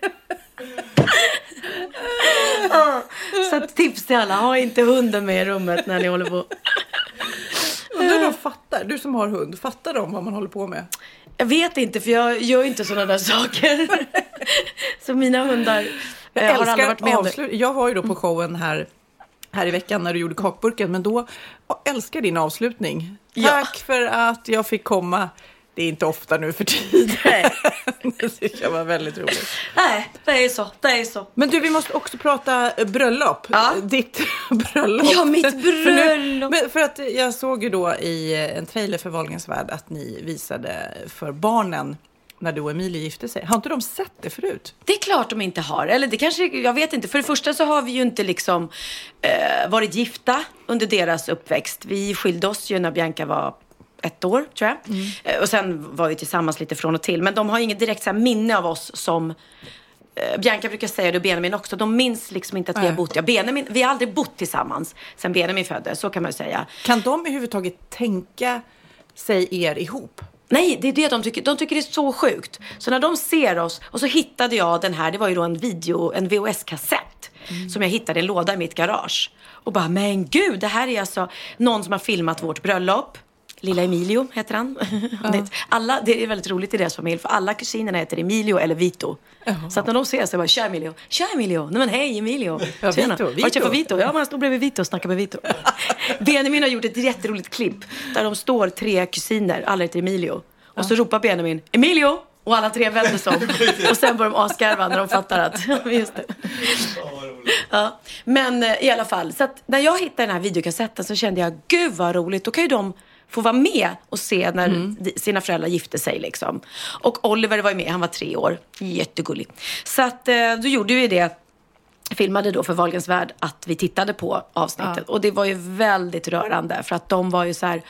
Så tips till alla, ha inte hunden med i rummet när ni håller på. Undrar de fattar, du som har hund, fattar de vad man håller på med? Jag vet inte, för jag gör ju inte sådana där saker. Så mina hundar Jag eh, har aldrig varit med om avslut. Jag var ju då på showen här, här i veckan när du gjorde kakburken, men då älskar din avslutning. Ja. Tack för att jag fick komma. Det är inte ofta nu för tiden. Nej. [laughs] det tycker jag var väldigt roligt. Nej, det är så. Det är så. Men du, vi måste också prata eh, bröllop. Ja. Ditt [laughs] bröllop. Ja, mitt För, nu, bröllop. för att jag såg ju då i en trailer för Wahlgrens värld att ni visade för barnen när du och Emilie gifte sig. Har inte de sett det förut? Det är klart de inte har. Eller det kanske, jag vet inte. För det första så har vi ju inte liksom eh, varit gifta under deras uppväxt. Vi skilde oss ju när Bianca var ett år, tror jag. Eh, och sen var vi tillsammans lite från och till. Men de har inget direkt så här, minne av oss som eh, Bianca brukar säga det och Benjamin också. De minns liksom inte att vi har Nej. bott. Ja, Benjamin, vi har aldrig bott tillsammans sen Benjamin föddes, så kan man ju säga. Kan de överhuvudtaget tänka sig er ihop? Nej, det är det de tycker. De tycker det är så sjukt. Så när de ser oss, och så hittade jag den här, det var ju då en video, en VHS-kassett. Som jag hittade i en låda i mitt garage. Och bara, men gud, det här är alltså någon som har filmat vårt bröllop. Lilla Emilio heter han. [laughs] Det- Alla, det är väldigt roligt i deras familj, för alla kusinerna heter Emilio eller Vito. Så att när de ses så bara, tja Emilio, tja Emilio, nej men hej Emilio. Ja, Tjena. Vito, Har du träffat Vito. Vito? Ja, men han stod bredvid Vito och snackade med Vito. [laughs] Benjamin har gjort ett jätteroligt klipp där de står tre kusiner, alla heter Emilio. Och så ropar Benjamin, Emilio! Och alla tre vänder sig om. [laughs] Och sen börjar de asgarva när de fattar att, just det. Ja. Men eh, i alla fall, så att när jag hittade den här videokassetten så kände jag, gud vad roligt, då kan ju de få vara med och se när de- sina föräldrar gifte sig liksom. Och Oliver var ju med, han var tre år, jättegullig. Så att eh, då gjorde vi det filmade då för Wahlgrens värld att vi tittade på avsnittet. Och det var ju väldigt rörande för att de var ju så här,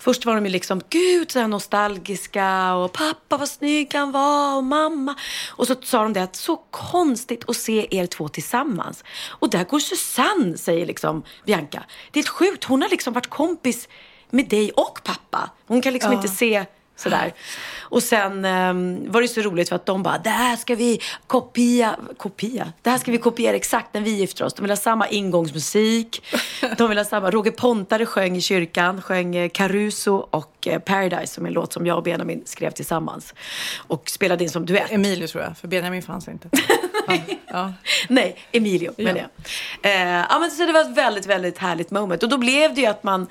först var de ju liksom, gud så här nostalgiska och pappa vad snygg han var och mamma. Och så sa de det att så konstigt att se er två tillsammans. Och där går Susanne, säger liksom Bianca. Det är sjukt, hon har liksom varit kompis med dig och pappa. Hon kan liksom Ja. inte se Sådär. Och sen ehm, var det så roligt för att de bara, det här ska vi kopia, kopia? Det här ska vi kopiera exakt när vi gifter oss. De vill ha samma ingångsmusik. De vill ha samma, Roger Pontare sjöng i kyrkan, sjöng eh, Caruso och eh, Paradise som är en låt som jag och Benjamin skrev tillsammans. Och spelade in som duett. Emilio tror jag, för Benjamin fanns inte. [laughs] Ja. Ja. Nej, Emilio Ja. menar jag. Eh, ja, men så det var ett väldigt, väldigt härligt moment. Och då blev det ju att man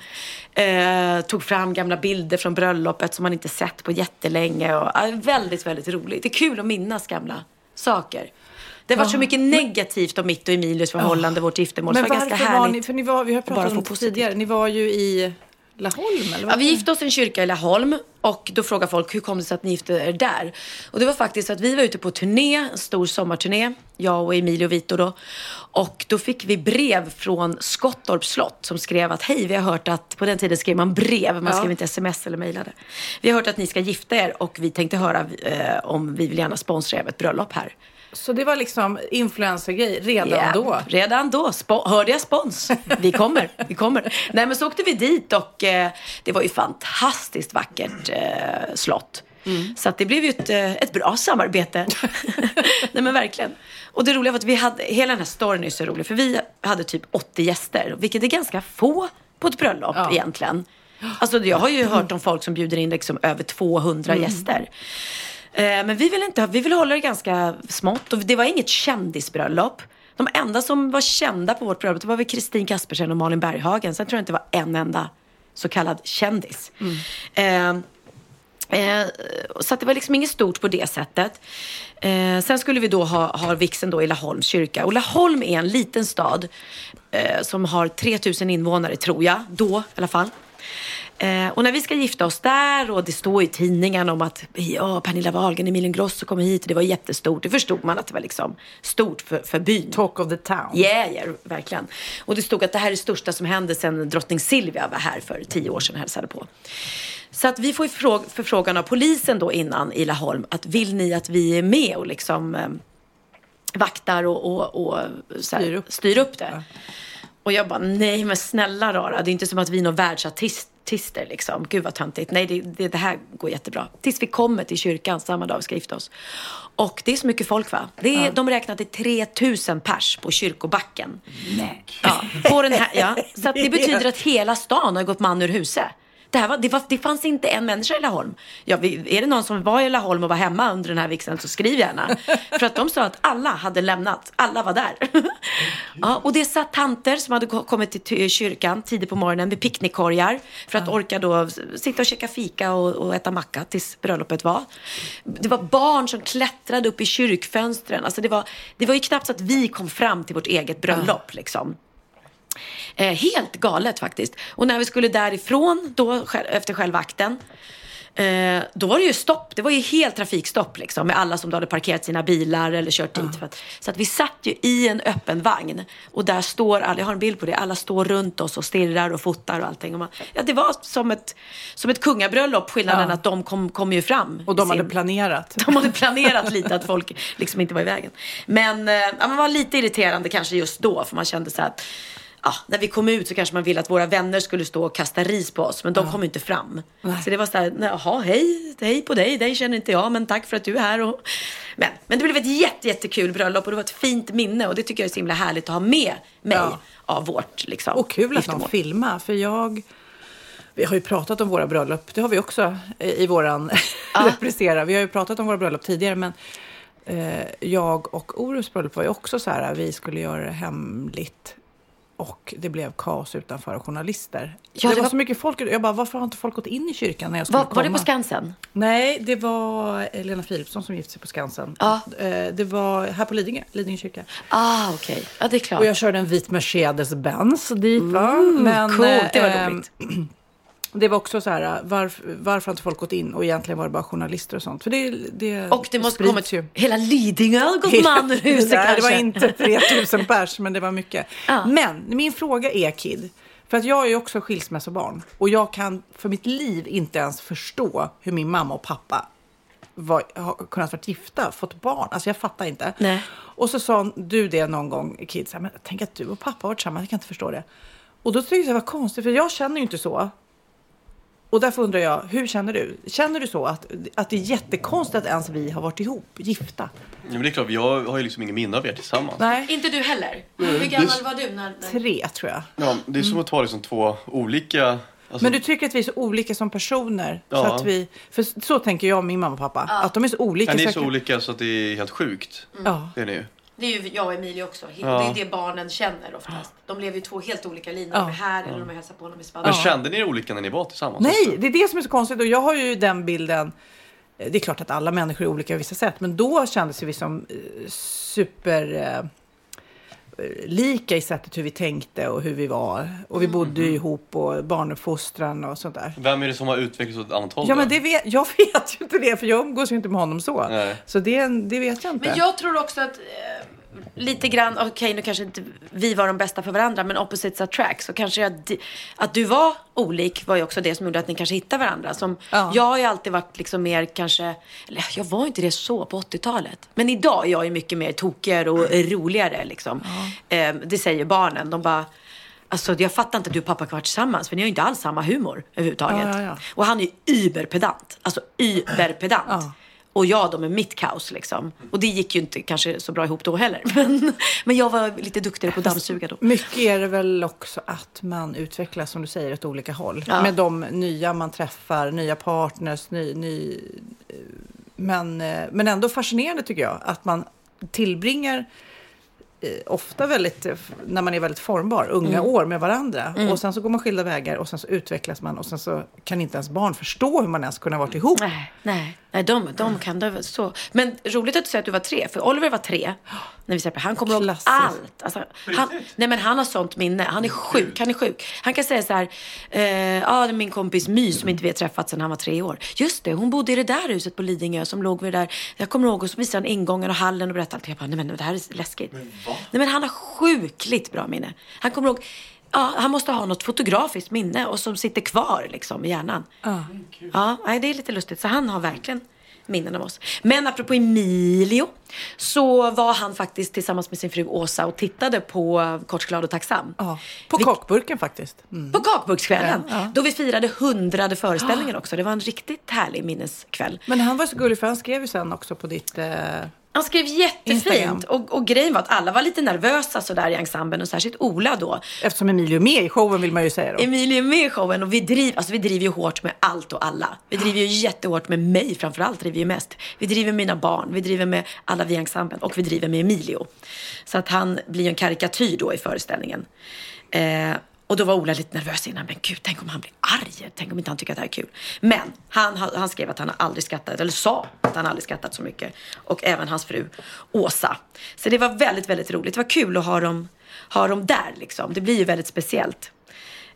eh, tog fram gamla bilder från bröllopet som man inte sett på jättelänge. Och, ja, väldigt, väldigt roligt. Det är kul att minnas gamla saker. Det har varit så mycket negativt om mitt och Emilius förhållande, vårt giftermål. Men så det var ganska varför var härligt. ni, för ni var, vi har pratat om det tidigare, ni var ju i Laholm eller? Ja, vad? vi gifte oss i en kyrka i Laholm. Och då frågar folk, hur kom det sig att ni gifte er där? Och det var faktiskt så att vi var ute på turné, en stor sommarturné, jag och Emilio Vito då. Och då fick vi brev från Skottorps slott som skrev att hej, vi har hört att, på den tiden skrev man brev, man Ja. skrev inte sms eller mejlade. Vi har hört att ni ska gifta er och vi tänkte höra eh, om vi vill gärna sponsra er med ett bröllop här. Så det var liksom influencergrej redan Ja, då? Redan då. Spo- hörde jag spons? Vi kommer, vi kommer. Nej men så åkte vi dit och eh, det var ju fantastiskt vackert eh, slott. Så att det blev ju ett, eh, ett bra samarbete. [laughs] Nej men verkligen. Och det roliga var att vi hade, hela den här storyn är så rolig för vi hade typ 80 gäster, vilket är ganska få på ett bröllop egentligen. Alltså jag har ju hört om folk som bjuder in liksom över 200 gäster. Eh, Men vi vill, inte, vi vill hålla det ganska smått och det var inget kändisbröllop. De enda som var kända på vårt bröllop det var väl Kristin Kaspersen och Malin Berghagen. Sen tror jag inte det var en enda så kallad kändis. Eh, Eh, så det var liksom inget stort på det sättet. Eh, sen skulle vi då ha, ha vigseln då i Laholms kyrka. Och Laholm är en liten stad eh, som har 3000 invånare tror jag, då i alla fall. Eh, och när vi ska gifta oss där och det står i tidningen om att ja, Pernilla Wahlgren, Emil Ingrosso kommer hit och det var jättestort. Det förstod man att det var liksom stort för, för byn. Talk of the town. Yeah, yeah, verkligen. Och det stod att det här är det största som hände sedan drottning Silvia var här för tio år sedan och hälsade på. Så att vi får förfrågan av polisen då innan i Laholm att vill ni att vi är med och liksom eh, vaktar och, och, och här, Styr upp. styr upp det. Och jag bara, nej men snälla rara, det är inte som att vi är några världsartister liksom. Gud vad töntigt. Nej, det, det, det här går jättebra. Tills vi kommer till kyrkan samma dag vi ska gifta oss. Och det är så mycket folk va? Det är, De räknar till 3000 pers på kyrkobacken. Nej. Ja, på den här, ja. [laughs] Så det betyder att hela stan har gått man ur huset. Det, här var, det, var, det fanns inte en människa i Laholm. Ja, är det någon som var i Laholm och var hemma under den här vigseln så skriv gärna. [laughs] För att de sa att alla hade lämnat. Alla var där. [laughs] ja, och det satt tanter som hade ko- kommit till, kyrkan tidigt på morgonen med picknickkorgar. För att orka då sitta och käka fika och, och äta macka tills bröllopet var. Det var barn som klättrade upp i kyrkfönstren. Alltså det, var, det var ju knappt så att vi kom fram till vårt eget bröllop. Liksom. Eh, helt galet faktiskt. Och när vi skulle därifrån då, efter själva akten. Eh, då var det ju stopp. Det var ju helt trafikstopp liksom. Med alla som då hade parkerat sina bilar eller kört dit. För att, så att vi satt ju i en öppen vagn. Och där står alla, jag har en bild på det. Alla står runt oss och stirrar och fotar och allting. Och man, ja, det var som ett, som ett kungabröllop. Skillnaden Ja. att de kom, kom ju fram. Och de hade sin- planerat. [laughs] de hade planerat lite att folk liksom inte var i vägen. Men eh, ja, man var lite irriterande kanske just då. För man kände så att ja, när vi kom ut så kanske man ville att våra vänner skulle stå och kasta ris på oss. Men de kom ju inte fram. Så det var så här, "Nej, jaha, hej, hej på dig. Dig känner inte jag, men tack för att du är här. Och... Men, men det blev ett jätte, jättekul bröllop och det var ett fint minne. Och det tycker jag är så himla härligt att ha med mig Ja. av vårt liksom, Och kul att någon filmar, för jag... Vi har ju pratat om våra bröllop, det har vi också i våran [laughs] reprisera. Vi har ju pratat om våra bröllop tidigare, men eh, jag och Orups bröllop var ju också så här, vi skulle göra det hemligt och det blev kaos utanför och journalister. Ja, det, det var var- så mycket folk. Jag bara, varför har inte folk gått in i kyrkan när jag skulle Var, komma? var det på Skansen? Nej, det var Elena Philipsson som gifte sig på Skansen. Ja. Eh, Det var här på Lidingö, Lidingö kyrka. Ah, okej. Ja, det är klart. Och jag körde en vit Mercedes-Benz dit. Va? Men, coolt, det var eh, roligt. Det var också så här, varför, varför har inte folk gått in? Och egentligen var det bara journalister och sånt. För det, det Och det måste kommit ju. hela Lidingö har gått [laughs] man ur huset Nej, det var kanske. inte 3000 pers, men det var mycket. Ja. Men min fråga är, Kid, för att jag är ju också skilsmässobarn. Och jag kan för mitt liv inte ens förstå hur min mamma och pappa var, har kunnat vara gifta, fått barn. Alltså jag fattar inte. Nej. Och så sa du det någon gång, Kid, så här, men tänk att du och pappa har varit tillsammans, jag kan inte förstå det. Och då tyckte jag det var konstigt, för jag känner ju inte så. Och därför undrar jag, hur känner du? Känner du så att, att det är jättekonstigt att ens vi har varit ihop, gifta? Ja, men det är klart, jag har ju liksom ingen minne av er tillsammans. Nej. Inte du heller? Mm, Hur det- gammal var du när... Tre, tror jag. Ja, det är som att ta liksom två olika... Alltså, Men du tycker att vi är så olika som personer? Så Ja. att vi, för så tänker jag och min mamma och pappa. Att de är så olika. ja, ni är så olika så att det är helt sjukt. Ja. Det är ni ju. Det är ju jag och Emilie också. Ja. Det är det barnen känner oftast. De lever ju två helt olika liv när Ja. de är här eller de är hälsar på honom i Men Spanien. kände ni er olika när ni var tillsammans? Nej, det är det som är så konstigt. Och jag har ju den bilden. eh, Det är klart att alla människor är olika på vissa sätt. Men då kändes vi som eh, super... eh, lika i sättet hur vi tänkte och hur vi var. Och vi bodde ju ihop och barnuppfostran och sånt där. Vem är det som har utvecklats åt ett annat håll Ja, men det vet, jag [laughs] vet ju inte det, för jag umgås ju inte med honom så. Nej. Så det, det vet jag inte. Men jag tror också att eh, lite grann, okej nu kanske inte vi var de bästa för varandra, men opposites attract. Så kanske jag, att du var olik var ju också det som gjorde att ni kanske hittade varandra. Som, Jag har ju alltid varit liksom mer kanske, eller jag var inte det så på 80-talet. Men idag är jag ju mycket mer tokigare och roligare liksom. Eh, det säger barnen. De bara, Alltså jag fattar inte att du och pappa kan vara tillsammans för ni har ju inte alls samma humor överhuvudtaget. Ja, ja, ja. Och han är ju überpedant. Alltså überpedant. Och jag då med mitt kaos liksom. Och det gick ju inte kanske så bra ihop då heller. [laughs] Men, men jag var lite duktigare på att dammsuga då. Mycket är det väl också att man utvecklas, som du säger, åt olika håll. Ja. Med de nya man träffar, nya partners, ny, ny, eh, men, eh, men ändå fascinerande tycker jag att man tillbringar eh, ofta väldigt, när man är väldigt formbar, unga Mm. år med varandra. Mm. Och sen så går man skilda vägar och sen så utvecklas man och sen så kan inte ens barn förstå hur man ens kunde ha varit ihop. Nej, nej, nej de, de kan det så. Men roligt att du säger att du var tre, för Oliver var tre när vi träffade. Han kommer ihåg allt. Alltså, han, nej men han har sånt minne. Han är sjuk, han är sjuk. Han kan säga så här, eh, ja det är min kompis My som inte vi har träffat sedan han var tre år. Just det, hon bodde i det där huset på Lidingö som låg vid det där. Jag kommer ihåg och så visade han ingången och hallen och berättade. Jag bara, nej men det här är läskigt. Nej men han har sjukligt bra minne. Han kommer ihåg, ja han måste ha något fotografiskt minne och som sitter kvar liksom i hjärnan. Ja, nej, det är lite lustigt. Så han har verkligen minnen av oss. Men apropå Emilio så var han faktiskt tillsammans med sin fru Åsa och tittade på Kort, glad och tacksam. På kakburken faktiskt. Mm. På kakburkskvällen. Ja, ja. Då vi firade hundrade föreställningen också. Det var en riktigt härlig minneskväll. Men han var så gullig för han skrev ju sen också på ditt... Eh... Han skrev jättefint. Instagram. Och, och grejen var att alla var lite nervösa sådär i ensemblen och särskilt Ola då. Eftersom Emilio är med i showen vill man ju säga då. Emilie är med i showen och vi, driv, alltså vi driver ju hårt med allt och alla. Vi driver ju jättehårt med mig framförallt, driver ju mest. Vi driver med mina barn, vi driver med alla vi i ensemblen och vi driver med Emilio. Så att han blir ju en karikatyr då i föreställningen. Eh, och då var Ola lite nervös innan. Men gud, tänk om han blir arg. Tänk om inte han tycker att det här är kul. Men han, han skrev att han aldrig skrattat, eller sa att han aldrig skrattat så mycket. Och även hans fru Åsa. Så det var väldigt, väldigt roligt. Det var kul att ha dem, ha dem där liksom. Det blir ju väldigt speciellt.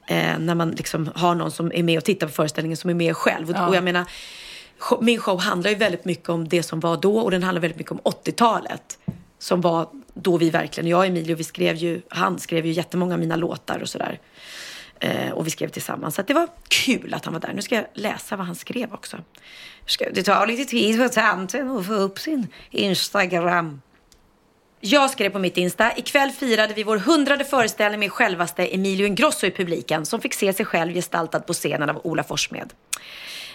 Eh, när man liksom har någon som är med och tittar på föreställningen som är med själv. Och, Ja. och jag menar, min show handlar ju väldigt mycket om det som var då och den handlar väldigt mycket om 80-talet. Som var då vi verkligen, jag och Emilio, vi skrev ju, han skrev ju jättemånga av mina låtar och sådär. Eh, och vi skrev tillsammans. Så att det var kul att han var där. Nu ska jag läsa vad han skrev också. Ska, det tar lite tid för tanten att få upp sin Instagram. Jag skrev på mitt Insta, ikväll firade vi vår hundrade föreställning med självaste Emilio Ingrosso i publiken som fick se sig själv gestaltad på scenen av Ola Forssmed.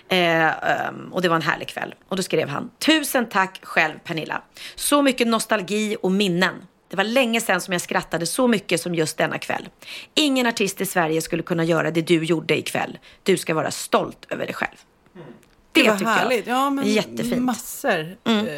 Eh, ehm, och det var en härlig kväll. Och då skrev han, tusen tack själv Pernilla. Så mycket nostalgi och minnen. Det var länge sedan som jag skrattade så mycket som just denna kväll. Ingen artist i Sverige skulle kunna göra det du gjorde ikväll. Du ska vara stolt över dig själv. Det, Det tycker härligt. jag. Ja, men Jättefint. Massor. Mm. Eh,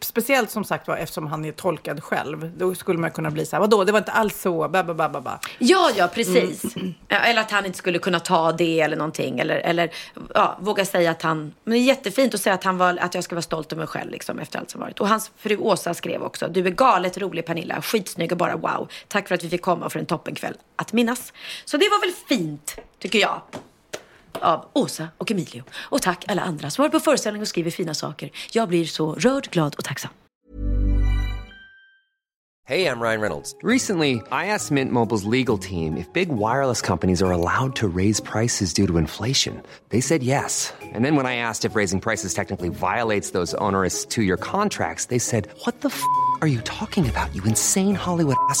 speciellt som sagt var eftersom han är tolkad själv. Då skulle man kunna bli så här, vadå, det var inte alls så, ba, ba, ba, ba, ba. Ja, ja, precis. Ja, Eller att han inte skulle kunna ta det eller någonting. Eller, eller ja, våga säga att han... Men det är jättefint att säga att, han var, att jag ska vara stolt över mig själv liksom, efter allt som varit. Och hans fru Åsa skrev också. Du är galet rolig Pernilla. Skitsnygg och bara wow. Tack för att vi fick komma för en toppenkväll att minnas. Så det var väl fint, tycker jag. Av Åsa och Emilio. Och tack alla andra som varit på föreställning och skriver fina saker. Jag blir så rörd, glad och tacksam. Hey, I'm Ryan Reynolds. Recently, I asked Mint Mobile's legal team if big wireless companies are allowed to raise prices due to inflation. They said yes. And then when I asked if raising prices technically violates those onerous two year contracts, they said, What the f are you talking about, you insane Hollywood ass?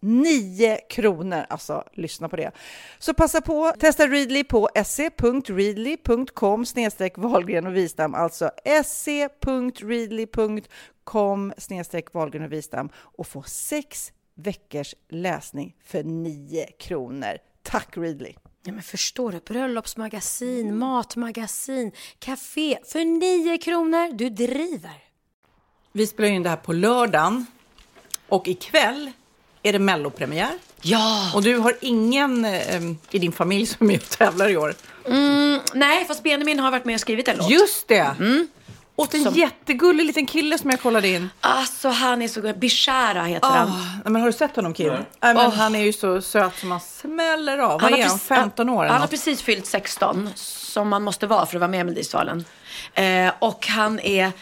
9 kronor. Alltså, lyssna på det. Så passa på, testa Readly på se.readly.com snedstreck Wahlgren och Wistam, alltså se.readly.com snedstreck Wahlgren och Wistam och få sex veckors läsning för 9 kronor. Tack Readly! Ja, men förstår du? Bröllopsmagasin, matmagasin, café för 9 kronor. Du driver. Vi spelar in det här på lördagen och ikväll är det mellopremiär. Ja! Och du har ingen eh, i din familj som är med och tävlar i år. Mm, nej, fast Benjamin har varit med och skrivit en låt. Just det! Mm. Och en Som- jättegullig liten kille som jag kollade in. Alltså han är så god. Bishara heter Ah, han. men har du sett honom Kim? Nej. men Åh. Han är ju så söt som man smäller av. Vad har är han? precis- 15 år? eller Han har precis fyllt 16, som man måste vara för att vara med i Melodifestivalen. Eh, och han är...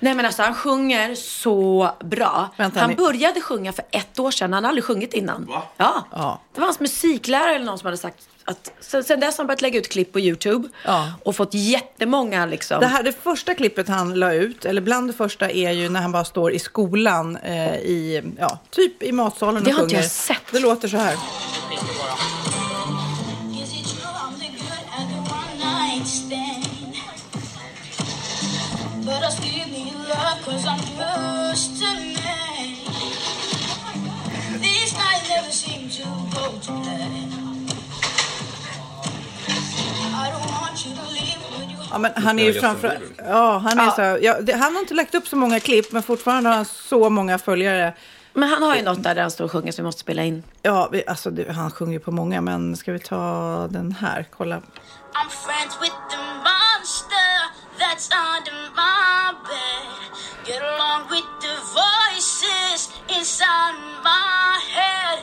Nej men alltså han sjunger så bra. Vänta, han ni- började sjunga för ett år sedan. Han har aldrig sjungit innan. Ja. Ja. Det var hans musiklärare eller någon som hade sagt att... Sen, sen dess har han börjat lägga ut klipp på YouTube. Ja. Och fått jättemånga liksom. Det, här, det första klippet han la ut, eller bland det första, är ju när han bara står i skolan eh, i, ja, typ i matsalen Det och har inte sjunger. jag sett. Det låter så här. But I still need love cause I'm just a man. These nights never seem to go to plan. I don't want you to leave when you Ja, men han är ju framför... Ja, han är Ja. så här, ja, det, Han har inte lagt upp så många klipp, men fortfarande har han så många följare. Men han har ju något där, där han står och sjunger som vi måste spela in. Ja, vi, alltså, det, han sjunger på många, men ska vi ta den här? Kolla. I'm friends with the monster that's under my bed. Get along with the voices inside my head.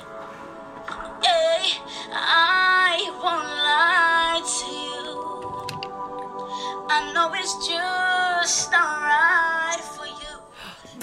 Hey, I won't lie to you. I know it's just alright for you.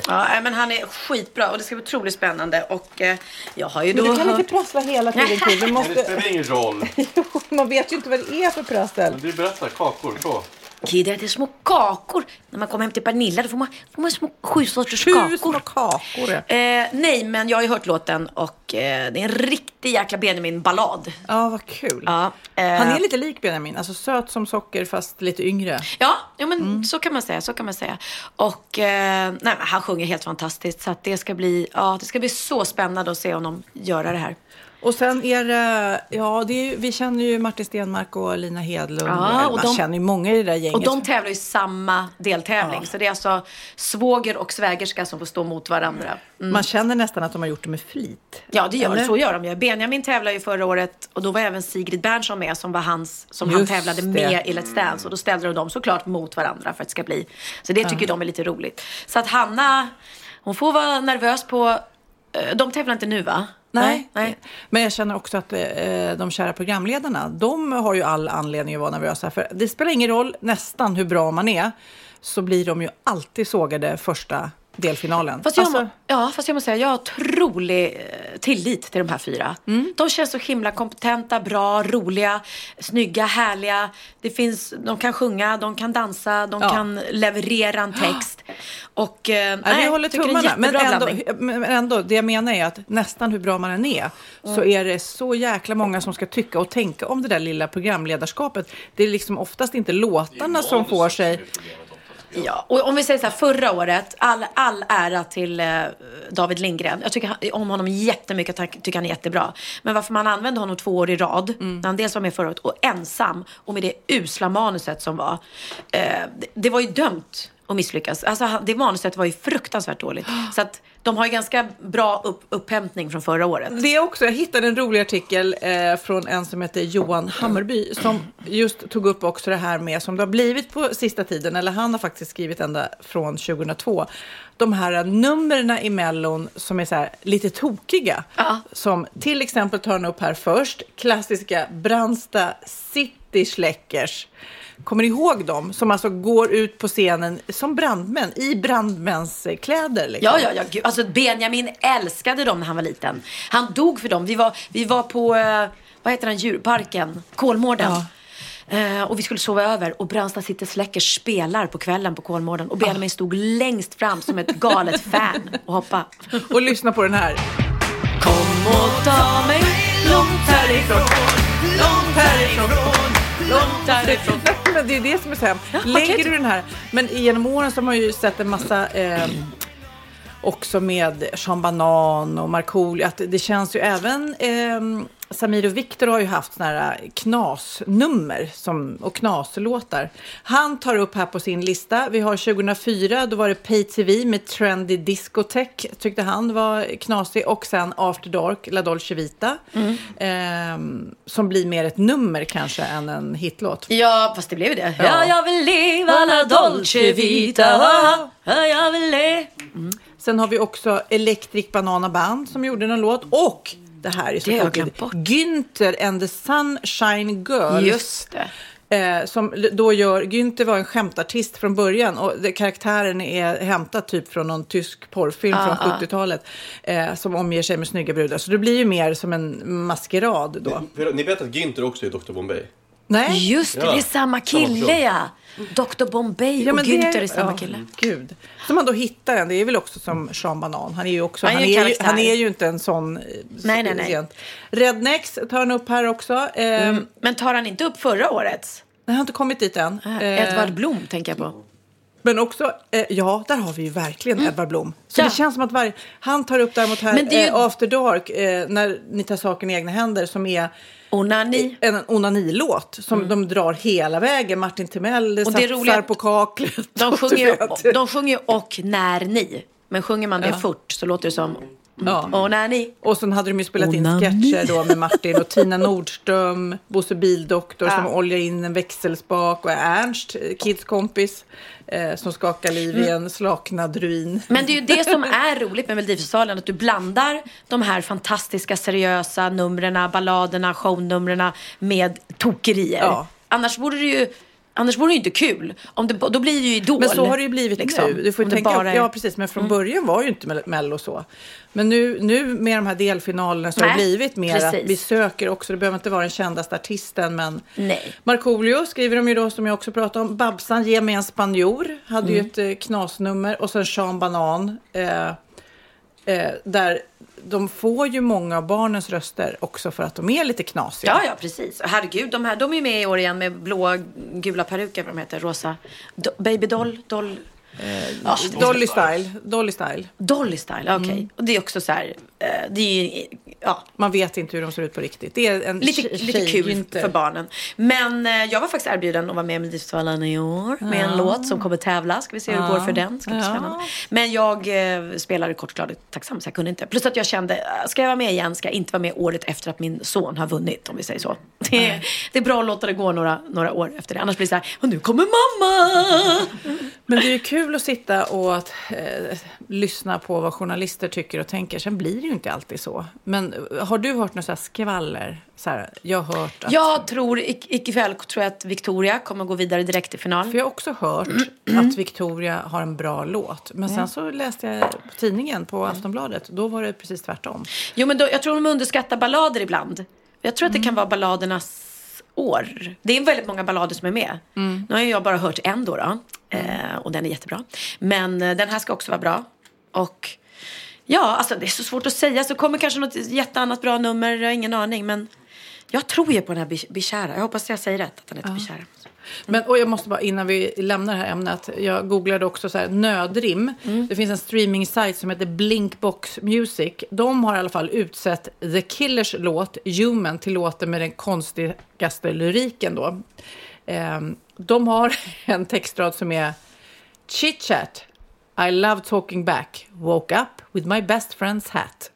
Ja, men han är skitbra och det ska bli otroligt spännande. Och eh, jag har ju Men då du kan hört... inte prassla hela tiden. [laughs] Du Men det måste... spelar ingen roll. [laughs] Man vet ju inte vad det är för prassel. Men du berättar, kakor, så. Kid äter små kakor. När man kommer hem till Pernilla då får man, får man små, sju sorters Sju kakor. små kakor. Eh, nej, men jag har ju hört låten och eh, det är en riktig jäkla Benjamin-ballad. Ja, vad kul. Ja, eh, Han är lite lik Benjamin, alltså söt som socker fast lite yngre. Ja, ja men Mm. så kan man säga. Så kan man säga. Och eh, nej, han sjunger helt fantastiskt. Så det ska bli, ja, det ska bli så spännande att se honom göra det här. Och sen är det, ja, det är, vi känner ju Martin Stenmark och Lina Hedlund. Ja, och Man de- känner ju många i det där gänget. Och de tävlar i samma deltävling. Så det är alltså svåger och svägerska som får stå mot varandra. Mm. Man känner nästan att de har gjort det med flit. Ja, det gör, Eller? så gör de ju. Benjamin tävlade ju förra året och då var även Sigrid Bernson med som var hans, som han Just tävlade det. med i Let's Dance. Och då ställde de dem såklart mot varandra för att det ska bli. Så det tycker Ja. de är lite roligt. Så att Hanna, hon får vara nervös på, eh, de tävlar inte nu va? Nej. Nej. Men jag känner också att eh, de kära programledarna, de har ju all anledning att vara nervösa. För det spelar ingen roll nästan hur bra man är, så blir de ju alltid sågade första delfinalen. Fast jag, Alltså, må, ja, fast jag måste säga, jag har otrolig eh, tillit till de här fyra. Mm. De känns så himla kompetenta, bra, roliga, snygga, härliga. Det finns, de kan sjunga, de kan dansa, de Ja. kan leverera en text. Och, eh, Nej, vi jag håller tummarna. Men ändå, men ändå, det jag menar är att nästan hur bra man än är så är det så jäkla många som ska tycka och tänka om det där lilla programledarskapet. Det är liksom oftast inte låtarna som får sig... Ja, och om vi säger så här, förra året, all, all ära till eh, David Lindgren. Jag tycker han- om honom jättemycket, jag tycker han är jättebra. Men varför man använde honom två år i rad, när han dels var med förra året och ensam och med det usla manuset som var, eh, det, det var ju dömt att misslyckas. Alltså, det manuset var ju fruktansvärt dåligt. [gasps] Så att de har ju ganska bra upp, upphämtning från förra året. Det också, jag hittade en rolig artikel eh, från en som heter Johan Hammarby som just tog upp också det här med som det har blivit på sista tiden, eller han har faktiskt skrivit ända från 2002, de här numren i Mellon som är så här lite tokiga. Som till exempel tar han upp här först, klassiska Brandsta City Schleckers. Kommer ihåg dem? Som alltså går ut på scenen som brandmän, i brandmänskläder. Liksom. Ja, ja, ja. Gud. Alltså Benjamin älskade dem när han var liten. Han dog för dem. Vi var, vi var på, eh, vad heter den, djurparken? Kolmården. Eh, och vi skulle sova över och Brandsta City Släckers spelar på kvällen på Kolmården. Och Benjamin stod längst fram som ett galet [laughs] fan och hoppa. Och lyssna på den här. Kom och ta mig långt härifrån, långt härifrån, långt härifrån. [laughs] Men det är det som är så vad Lägger du den här, men genom åren så har man ju sett en massa eh, också med Sean Banan och Markoolio, att det känns ju även eh, Samir och Viktor har ju haft såna här knasnummer som, och knaslåtar. Han tar upp här på sin lista, vi har 2004, då var det Pay TV med Trendy Discotech, tyckte han var knasig. Och sen After Dark, La Dolce Vita, eh, som blir mer ett nummer kanske än en hitlåt. Ja, fast det blev det. Ja. Ja, jag vill leva la dolce vita. Ja, jag vill le. Sen har vi också Electric Banana Band som gjorde en låt och det här är så Det har jag tokigt. glömt bort. Günther and the Sunshine Girls. Just det. Eh, som då gör, Günther var en skämtartist från början och det, karaktären är hämtad typ från någon tysk porrfilm Ah, från ah. 70-talet eh, som omger sig med snygga brudar. Så det blir ju mer som en maskerad då. Ni vet att Günther också är Dr Bombay? Nej. Just det, Ja. det är samma kille ja. Dr Bombay Ja, och men Günther det- är samma ja, kille. Gud. Så man då hittar en, det är väl också som Sean Banan. Han är ju också, Han han är är, ju han är ju inte en sån eh, Nej, nej, nej. Rednecks tar han upp här också. Eh, Mm. Men tar han inte upp förra årets? Jag har inte kommit dit än. Eh, Edvard Blom tänker jag på. Men också, eh, ja, där har vi ju verkligen Edvard Blom. Så Ja. det känns som att varje... Han tar upp däremot här Men det är ju- eh, After Dark, eh, när ni tar saken i egna händer, som är Onani. en onanilåt som de drar hela vägen. Martin Timell Och det satsar roligt- på kaklet. De [laughs] och sjunger, de sjunger ju och när ni. Men sjunger man det Ja. fort så låter det som Ja. Onani. Och sen hade de ju spelat in sketcher då med Martin och Tina Nordström, Bosse Bildoktor Ja. som oljar in en växelspak och Ernst, eh, Kids kompis, eh, som skakar liv i en slaknad ruin. Men det är ju det som är roligt med Melodifestivalen, att du blandar de här fantastiska seriösa numren, balladerna, shownumren med tokerier. Ja. Annars vore det ju Annars vore det ju inte kul. Om det, då blir det ju Idol. Men så har det ju blivit liksom. nu. Du får tänka, bara är- Ja, precis. Men från Mm. början var ju inte Mell- Mello så. Men nu, nu med de här delfinalerna så har det Nej, blivit mer att precis. vi söker också. Det behöver inte vara den kändaste artisten, men Nej. Markoolio skriver de ju då, som jag också pratade om. Babsan, ge mig en spanjor. Hade Mm. ju ett eh, knasnummer. Och sen Sean Banan. Eh, eh, där de får ju många av barnens röster också för att de är lite knasiga. Ja, ja, precis. Herregud, de här, de är med i år igen med blåa, gula peruker, vad de heter, rosa. Do, baby doll, doll. Är Dolly style. Dolly style. Dolly style, okej. Mm. Och det är också så här, eh, det är ju, ja. Man vet inte hur de ser ut på riktigt. Det är en Lite, lite kul tjejjynter. för barnen. Men eh, jag var faktiskt erbjuden att vara med i Melodifestivalen i år med en Ja. låt som kommer tävla. Ska vi se hur det Ja. går för den. Ska bli Ja. spännande. Men jag eh, spelade kort och klart tacksam så jag kunde inte. Plus att jag kände, eh, ska jag vara med igen ska jag inte vara med året efter att min son har vunnit om vi säger så. Det, är- det är bra att låta det gå några, några år efter det. Annars blir det så här, och nu kommer mamma! Men det är ju kul att sitta och att, eh, lyssna på vad journalister tycker och tänker. Sen blir det ju inte alltid så. Men eh, har du hört här skvaller? Så här, jag har hört att... Jag tror, ik- ikväll tror jag att Victoria kommer gå vidare direkt till final. För jag har också hört [clears throat] att Victoria har en bra låt. Men sen Mm. så läste jag på tidningen på Aftonbladet. Då var det precis tvärtom. Jo, men då, jag tror de underskattar ballader ibland. Jag tror att Mm. det kan vara balladernas år. Det är väldigt många ballader som är med. Mm. Nu har jag bara hört en då, då eh, och den är jättebra. Men eh, den här ska också vara bra. Och ja, alltså det är så svårt att säga. Så kommer kanske något jätteannat bra nummer, jag har ingen aning. Men jag tror ju på den här Bi- Bishara. Jag hoppas jag säger rätt, att den heter Bishara. Men, och jag måste bara, innan vi lämnar det här ämnet, jag googlade också så här, nödrim. Mm. Det finns en streaming-sajt som heter Blinkbox Music. De har i alla fall utsett The Killers låt Human till låten med den konstigaste lyriken då. Ehm, de har [laughs] en textrad som är Chit chat, I love talking back, woke up with my best friend's hat.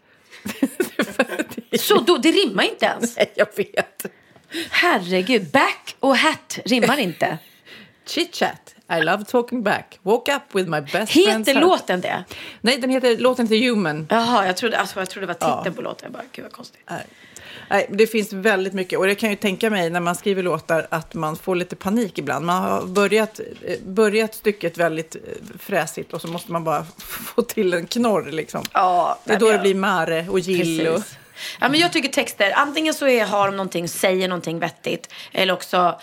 Så då, det rimmar inte ens? Nej, jag vet. Herregud, back och hat rimmar inte. Chit chat, I love talking back, woke up with my best friend's hat. Heter låten det? Nej, den heter, låten heter Human. Jaha, jag trodde, alltså, jag trodde det var titeln Ja. på låten. Jag bara, gud vad konstigt. Nej. Nej, det finns väldigt mycket. Och det kan ju tänka mig när man skriver låtar att man får lite panik ibland. Man har börjat, eh, börjat stycket väldigt eh, fräsigt och så måste man bara [laughs] få till en knorr liksom. Ja, det är då det blir Mare och Gill. Och. Ja, men jag tycker texter, antingen så är, har de någonting, säger någonting vettigt eller också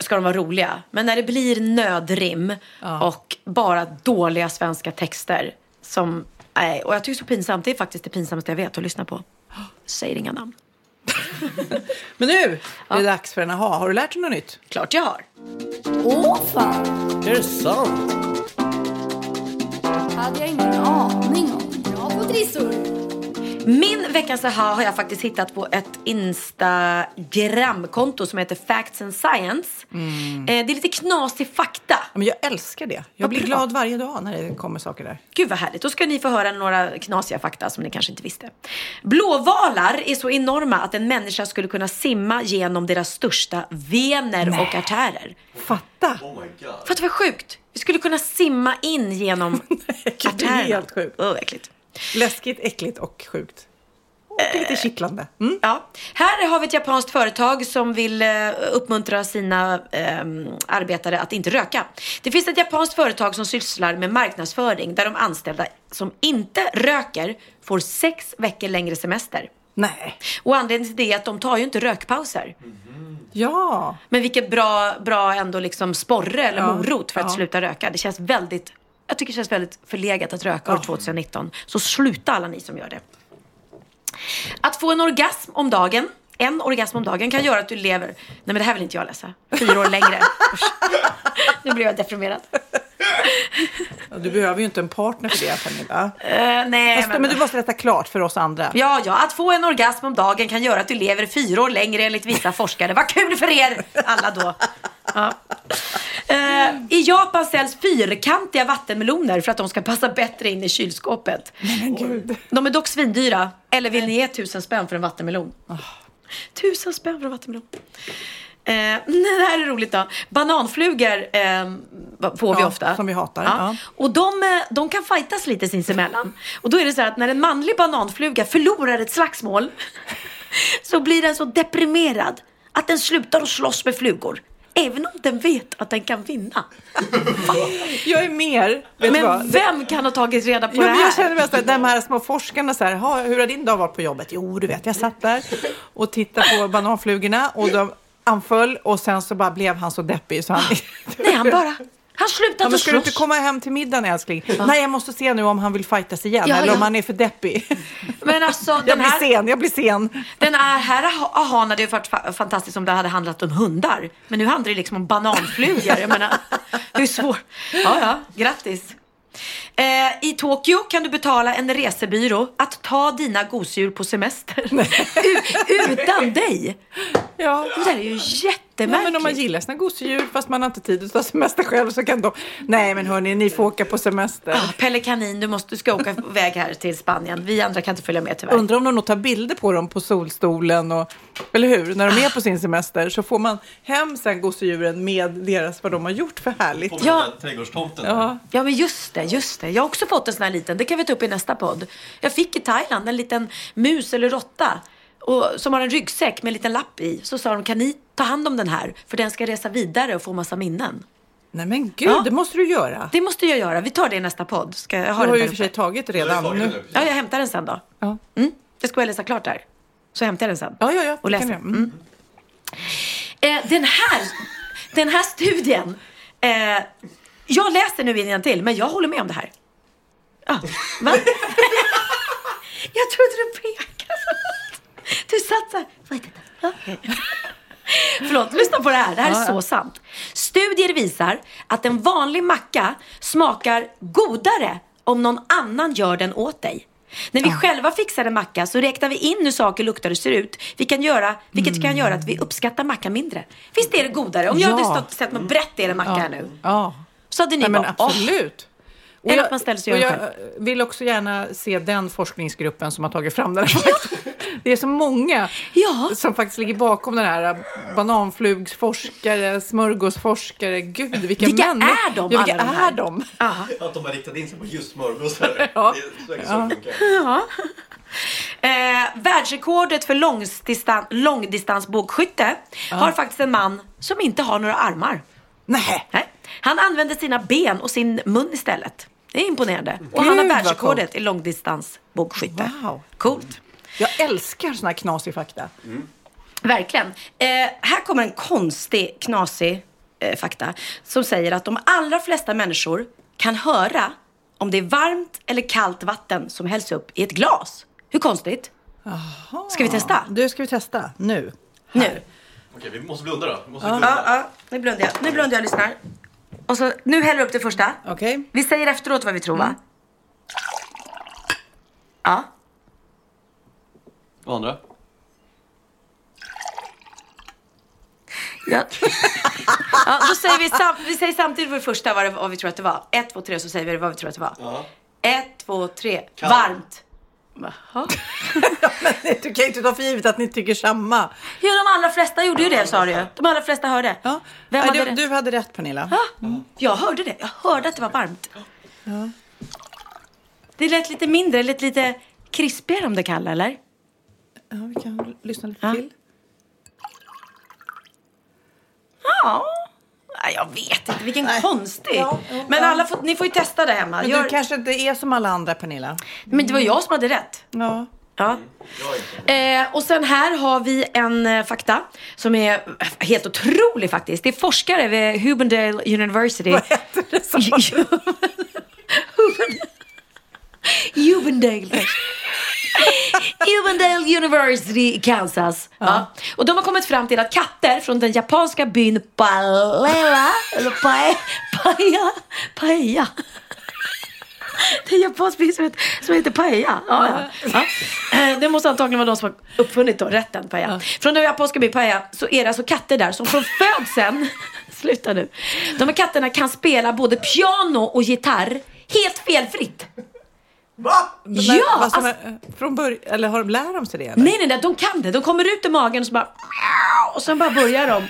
ska de vara roliga. Men när det blir nödrim och bara dåliga svenska texter som, nej, och jag tycker så pinsamt, det är faktiskt det pinsammaste jag vet att lyssna på. Säger inga namn. [laughs] Men nu är det dags för en aha. Har du lärt dig något nytt? Klart jag har. Åh fan! Är det sant? hade jag ingen aning om. Bra på trissor. Min veckans aha har jag faktiskt hittat på ett Instagramkonto som heter Facts and Science. Mm. Eh, det är lite knasig fakta. Men jag älskar det. Jag Vad blir bra. glad varje dag när det kommer saker där. Gud vad härligt. Då ska ni få höra några knasiga fakta som ni kanske inte visste. Blåvalar är så enorma att en människa skulle kunna simma genom deras största vener och artärer. Fatta! Fatta vad sjukt. Vi skulle kunna simma in genom [laughs] artärerna. Det är helt sjukt. Äckligt. Läskigt, äckligt och sjukt. Och lite kittlande. Mm. Ja. Här har vi ett japanskt företag som vill eh, uppmuntra sina eh, arbetare att inte röka. Det finns ett japanskt företag som sysslar med marknadsföring där de anställda som inte röker får sex veckor längre semester. Nej. Och anledningen till det är att de tar ju inte rökpauser. Ja. Men vilket bra, bra ändå liksom sporre eller Ja. morot för att Ja. sluta röka. Det känns väldigt, jag tycker det känns väldigt förlegat att röka år 2019. Så sluta alla ni som gör det. Att få en orgasm om dagen, en orgasm om dagen kan göra att du lever, nej men det här vill inte jag läsa, fyra år längre. Nu blir jag deprimerad. Du behöver ju inte en partner för det, Pernilla. Eh, nej, Alltså, men... du måste rätta klart för oss andra. Ja, ja, att få en orgasm om dagen kan göra att du lever fyra år längre enligt vissa forskare. Vad kul för er alla då! Ja. Eh, I Japan säljs fyrkantiga vattenmeloner för att de ska passa bättre in i kylskåpet. Men gud. De är dock svindyra. Eller vill ni ge tusen spänn för en vattenmelon? Tusen spänn för en vattenmelon. Eh, [laughs] det här är roligt då. Bananflugor eh, får vi Ja, ofta. som vi hatar, ja. Och de, eh, de kan fightas lite sinsemellan. Och då är det så här att när en manlig bananfluga förlorar ett slagsmål [laughs] så blir den så deprimerad att den slutar att slåss med flugor. Även om den vet att den kan vinna. [laughs] Jag är mer, Men vem kan ha tagit reda på Ja, det här? jag känner så här, de här små forskarna så här, "Ha, hur har din dag varit på jobbet? Jo, du vet, jag satt där och tittade på bananflugorna och de anföll och sen så bara blev han så deppig så han... Nej, han bara... Han slutade Ja, men ska du inte komma hem till middagen älskling? Nej, jag måste se nu om han vill fightas igen Ja, eller ja. om han är för deppig. [laughs] Men alltså, Jag den blir här, sen, jag blir sen. den här, här aha- ahan hade ju varit fa- fantastiskt om det hade handlat om hundar. Men nu handlar det liksom om bananflugor. Jag menar, [laughs] hur svårt? Ja, ja, grattis. Eh, I Tokyo kan du betala en resebyrå att ta dina gosedjur på semester. Utan dig. Ja. Det där är ju Ja, jättemärkligt. men om man gillar sina gosedjur fast man har inte tid att ta semester själv så kan de... Nej men hörni, ni får åka på semester. Ah, Pelle Kanin, du, måste, du ska åka iväg här till Spanien. Vi andra kan inte följa med tyvärr. Undrar om de nog tar bilder på dem på solstolen och... Eller hur? När de är på sin semester så får man hem sen gosedjuren med deras vad de har gjort för härligt. Ja. Trädgårdstomten. Ja. Ja men just det, just det. Jag har också fått en sån här liten, det kan vi ta upp i nästa podd. Jag fick i Thailand en liten mus eller råtta och, som har en ryggsäck med en liten lapp i. Så sa de, kan ni ta hand om den här? För den ska resa vidare och få massa minnen. Nej men gud, Ja. det måste du göra. Det måste jag göra, vi tar det i nästa podd. Ska jag Du ha har den ju för sig tagit redan. Nu. Ja, jag hämtar den sen då. Ja. Mm. Jag ska väl läsa klart där. Så hämtar jag den sen. Ja, ja, ja. Och kan läser. jag. Mm. Eh, den, här, den här studien, eh, jag läser nu till men jag håller med om det här. Ja, va? [laughs] jag trodde du pekade. Du satt så här. Vad heter det? Ja. Förlåt, lyssna på det här. Det här är Ja, så ja. sant. Studier visar att en vanlig macka smakar godare om någon annan gör den åt dig. När vi själva fixar en macka så räknar vi in hur saker luktar och ser ut. Vi kan göra, vilket kan göra att vi uppskattar mackan mindre. Visst är det godare? Om jag hade Ja. stått och sett någon brett er en macka här nu. Ja. Så hade ni Nej, bara, absolut. Och Eller jag, att man ställer sig och jag vill också gärna se den forskningsgruppen som har tagit fram den här. [laughs] Det är så många som faktiskt ligger bakom den här bananflugsforskare, smörgåsforskare. Gud, vilka, Vilka människor. är de, Ja, vilka alla de här? är de? Att de har riktat in sig på just smörgåsar. [laughs] Ja. Det är så Ja. Ja. Eh, världsrekordet för långdistan- långdistansbågskytte har faktiskt en man som inte har några armar. Nej. Han använder sina ben och sin mun istället. Det är imponerande. Och han har världsrekordet i långdistansbågskytte. Wow. Coolt. Jag älskar såna här knasig fakta. Verkligen. Eh, här kommer en konstig, knasig eh, fakta som säger att de allra flesta människor kan höra om det är varmt eller kallt vatten som hälls upp i ett glas. Hur konstigt? Ska vi testa? Du, ska vi testa nu? Nu. Okej, vi måste blunda då. Vi måste Ja, blunda. ja, nu blundar jag. Nu blundar jag och lyssnar. Och så, nu häller jag upp det första. Okej. Vi säger efteråt vad vi tror, va? Ja. Och andra? Ja. [laughs] ja, då säger vi, sam, vi säger samtidigt för det första vad, det, vad vi tror att det var. Ett, två, tre så säger vi vad vi tror att det var. Ja. Ett, två, tre. Varmt. Jaha. [laughs] Du kan ju inte ta för givet att ni tycker samma. Ja, de allra flesta gjorde ju det sa du ju. De allra flesta hörde. Ja. Vem Nej, hade du, rätt? du hade rätt Pernilla. Ja, jag hörde det. Jag hörde att det var varmt. Ja. Det lät lite mindre, lät lite krispigare om det kalla, eller? Ja, vi kan lyssna lite Ja. till. Ja. Jag vet inte, vilken Nej. konstig. Ja, ja, Men alla får, ni får ju testa det hemma. Men du kanske inte är som alla andra Pernilla. Men det var jag som hade rätt. Ja. Ja. Eh, och sen här har vi en eh, fakta som är eh, helt otrolig faktiskt. Det är forskare vid Hubendale University. Vad heter det? du? [laughs] Hubendale. [laughs] [laughs] Hubendale University i Kansas. Ja. Och de har kommit fram till att katter från den japanska byn Paella, eller Pae- Paella, Paella. Det är en japansk by som heter, som heter Paella. Ja, ja. Ja. Det måste antagligen vara de som har uppfunnit då, rätten paella. Från nu jag på Åskarby paella så är det alltså katter där som från födseln, [laughs] sluta nu, de här katterna kan spela både piano och gitarr helt felfritt. Men Ja, vad som alltså- är, från början, eller har de lär de sig det? Eller? Nej, nej, nej, de kan det. De kommer ut ur magen och så bara... Och sen bara börjar de.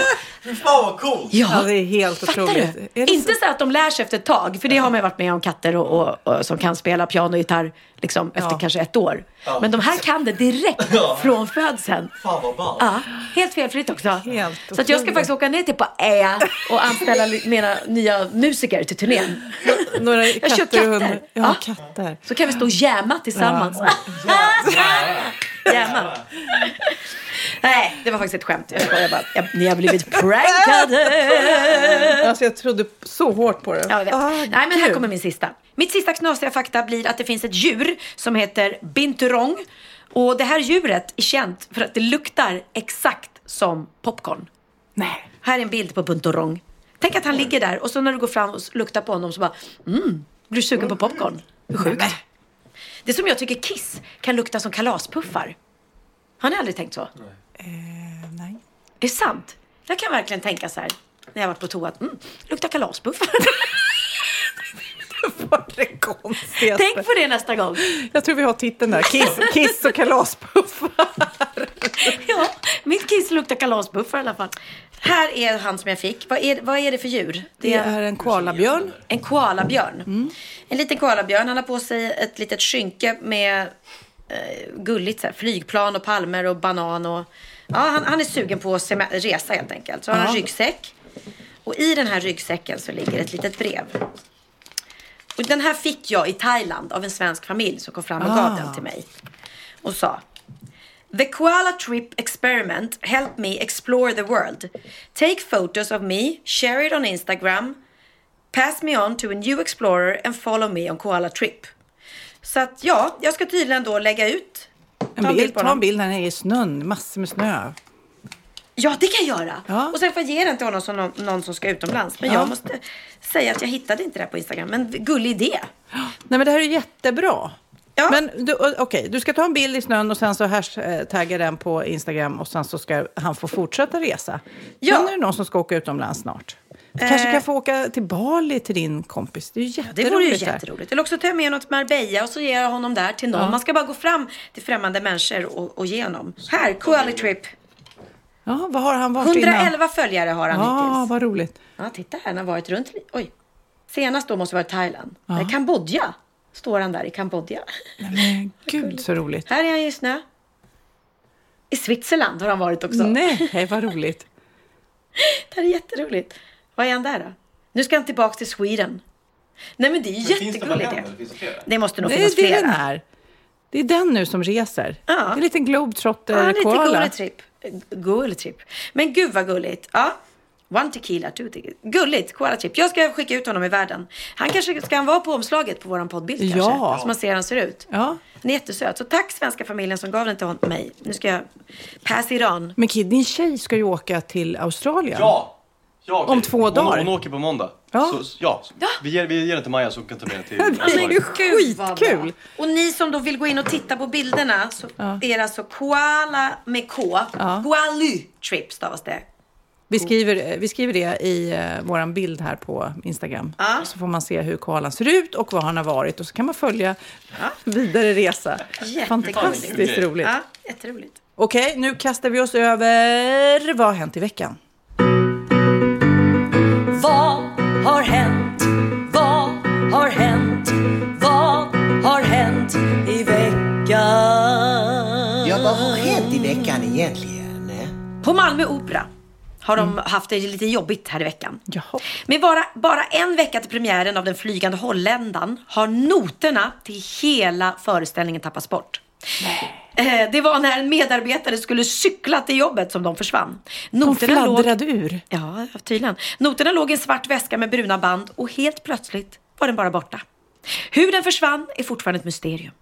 [laughs] Fan vad coolt! Ja, det är helt Fattar otroligt. du? Inte så att de lär sig efter ett tag, för det har man ju varit med om katter och, och, och, som kan spela piano och gitarr liksom, efter kanske ett år. Ja. Men de här kan det direkt [laughs] Ja. från födseln. Fan vad ballt. Ja, helt felfritt också. Helt så att jag ska faktiskt åka ner till Paella och anställa mina nya musiker till turnén. Några Jag kör katter och katter. hundar. Ja, Ja. katter. Så kan vi stå och jamma tillsammans. Jamma. [laughs] Nej, det var faktiskt ett skämt. Jag skojar bara. Jag, ni har blivit [laughs] prankade. Alltså jag trodde så hårt på det. Ja, jag vet. Ah, Nej, men här kommer min sista. Mitt sista knasiga fakta blir att det finns ett djur som heter binturong. Och det här djuret är känt för att det luktar exakt som popcorn. Nej. Här är en bild på binturong. Tänk att han ligger där och så när du går fram och luktar på honom så bara mm, blir du sugen på popcorn. Hur sjukt? Det är som jag tycker Kiss kan lukta som kalaspuffar. Har ni aldrig tänkt så? Eh, nej. Är det sant? Jag kan verkligen tänka så här när jag varit på toa att mm, luktar kalaspuffar. [laughs] Det konstigaste. Tänk på det nästa gång. Jag tror vi har titeln där. Kiss, kiss och kalaspuffar. [laughs] Ja, mitt kiss luktar kalaspuffar i alla fall. Här är han som jag fick. Vad är, vad är det för djur? Det är en koalabjörn. En koalabjörn. En liten koalabjörn. Han har på sig ett litet skynke med gulligt så här, flygplan och palmer och banan. Och, ja, han, han är sugen på att resa helt enkelt. Så har han en ryggsäck. Och i den här ryggsäcken så ligger ett litet brev. Och den här fick jag i Thailand av en svensk familj som kom fram och gav Ah. den till mig. Och sa The koala trip experiment helped me explore the world. Take photos of me, share it on Instagram, pass me on to a new explorer and follow me on koala trip. Så att ja, jag ska tydligen då lägga ut. En ta bild, ta en bild när ni är i snön. Massor med snö. Ja, det kan jag göra. Ja. Och sen får jag ge den till honom som någon, någon som ska utomlands. Men Ja. jag måste säga att jag hittade inte det här på Instagram. Men gullig idé. Nej, men det här är jättebra. Ja. Men okej, du ska ta en bild i snön och sen så hashtagga den på Instagram och sen så ska han få fortsätta resa. Ja. Sen är det någon som ska åka utomlands snart. Du kanske Eh. kan få åka till Bali till din kompis. Det är ju Det jätteroligt. vore ju jätteroligt. Eller också jag med honom till Marbella och så ger jag honom där till någon. Ja. Man ska bara gå fram till främmande människor och, och ge honom. Här, Koala Trip. Ja, vad har han varit innan? 111 följare har han Ja, hittills. vad roligt. Ja, titta här, han har varit runt. Oj. Senast då måste vara Thailand. Ja. Nej, Kambodja. Står han där i Kambodja. Men [laughs] gud så roligt. Här är han i snö. I Switzerland har han varit också. Nej, [laughs] vad roligt. Det här är jätteroligt. Vad är han där då? Nu ska han tillbaka till Sweden. Nej men det är ju jättegulligt det. Det måste nog Det finnas är det flera. den är. Det är den nu som reser. Ja. Det är en liten Ja, globetrotter lite koala. gullig trip. Gullig trip. Men gud vad gulligt. Ja. One tequila, two tequila. Gulligt, koala trip. Jag ska skicka ut honom i världen. Han kanske ska han vara på omslaget på våran poddbild Ja. kanske. Så man ser hur han ser ut. Ja. Han är jättesöt. Så tack svenska familjen som gav den till mig. Nu ska jag pass it on. Men Kid, din tjej ska ju åka till Australien. Ja! Ja okej. Om två hon, dagar. Hon åker på måndag. Ja. Så, så- ja. Vi, ger, vi ger den till Maja så hon kan ta med den till [laughs] Det är ju skitkul. Och ni som då vill gå in och titta på bilderna så är det alltså koala med K. Ja. Koaly trip stavas det. Vi skriver, vi skriver det i uh, vår bild här på Instagram. Ja. Så får man se hur koalan ser ut och var han har varit. Och så kan man följa [laughs] vidare resa. Fantastiskt roligt. Ja, jätteroligt. Okej, nu kastar vi oss över vad har hänt i veckan? Har hänt? Vad har hänt? Vad har hänt i veckan? Ja, vad har hänt i veckan egentligen? På Malmö Opera har de haft det lite jobbigt här i veckan. Jaha. Med bara, bara en vecka till premiären av Den flygande holländan har noterna till hela föreställningen tappats bort. Eh, Det var när en medarbetare skulle cykla till jobbet som de försvann. De fladdrade ur. Ja, tydligen. Noterna låg i en svart väska med bruna band och helt plötsligt var den bara borta. Hur den försvann är fortfarande ett mysterium.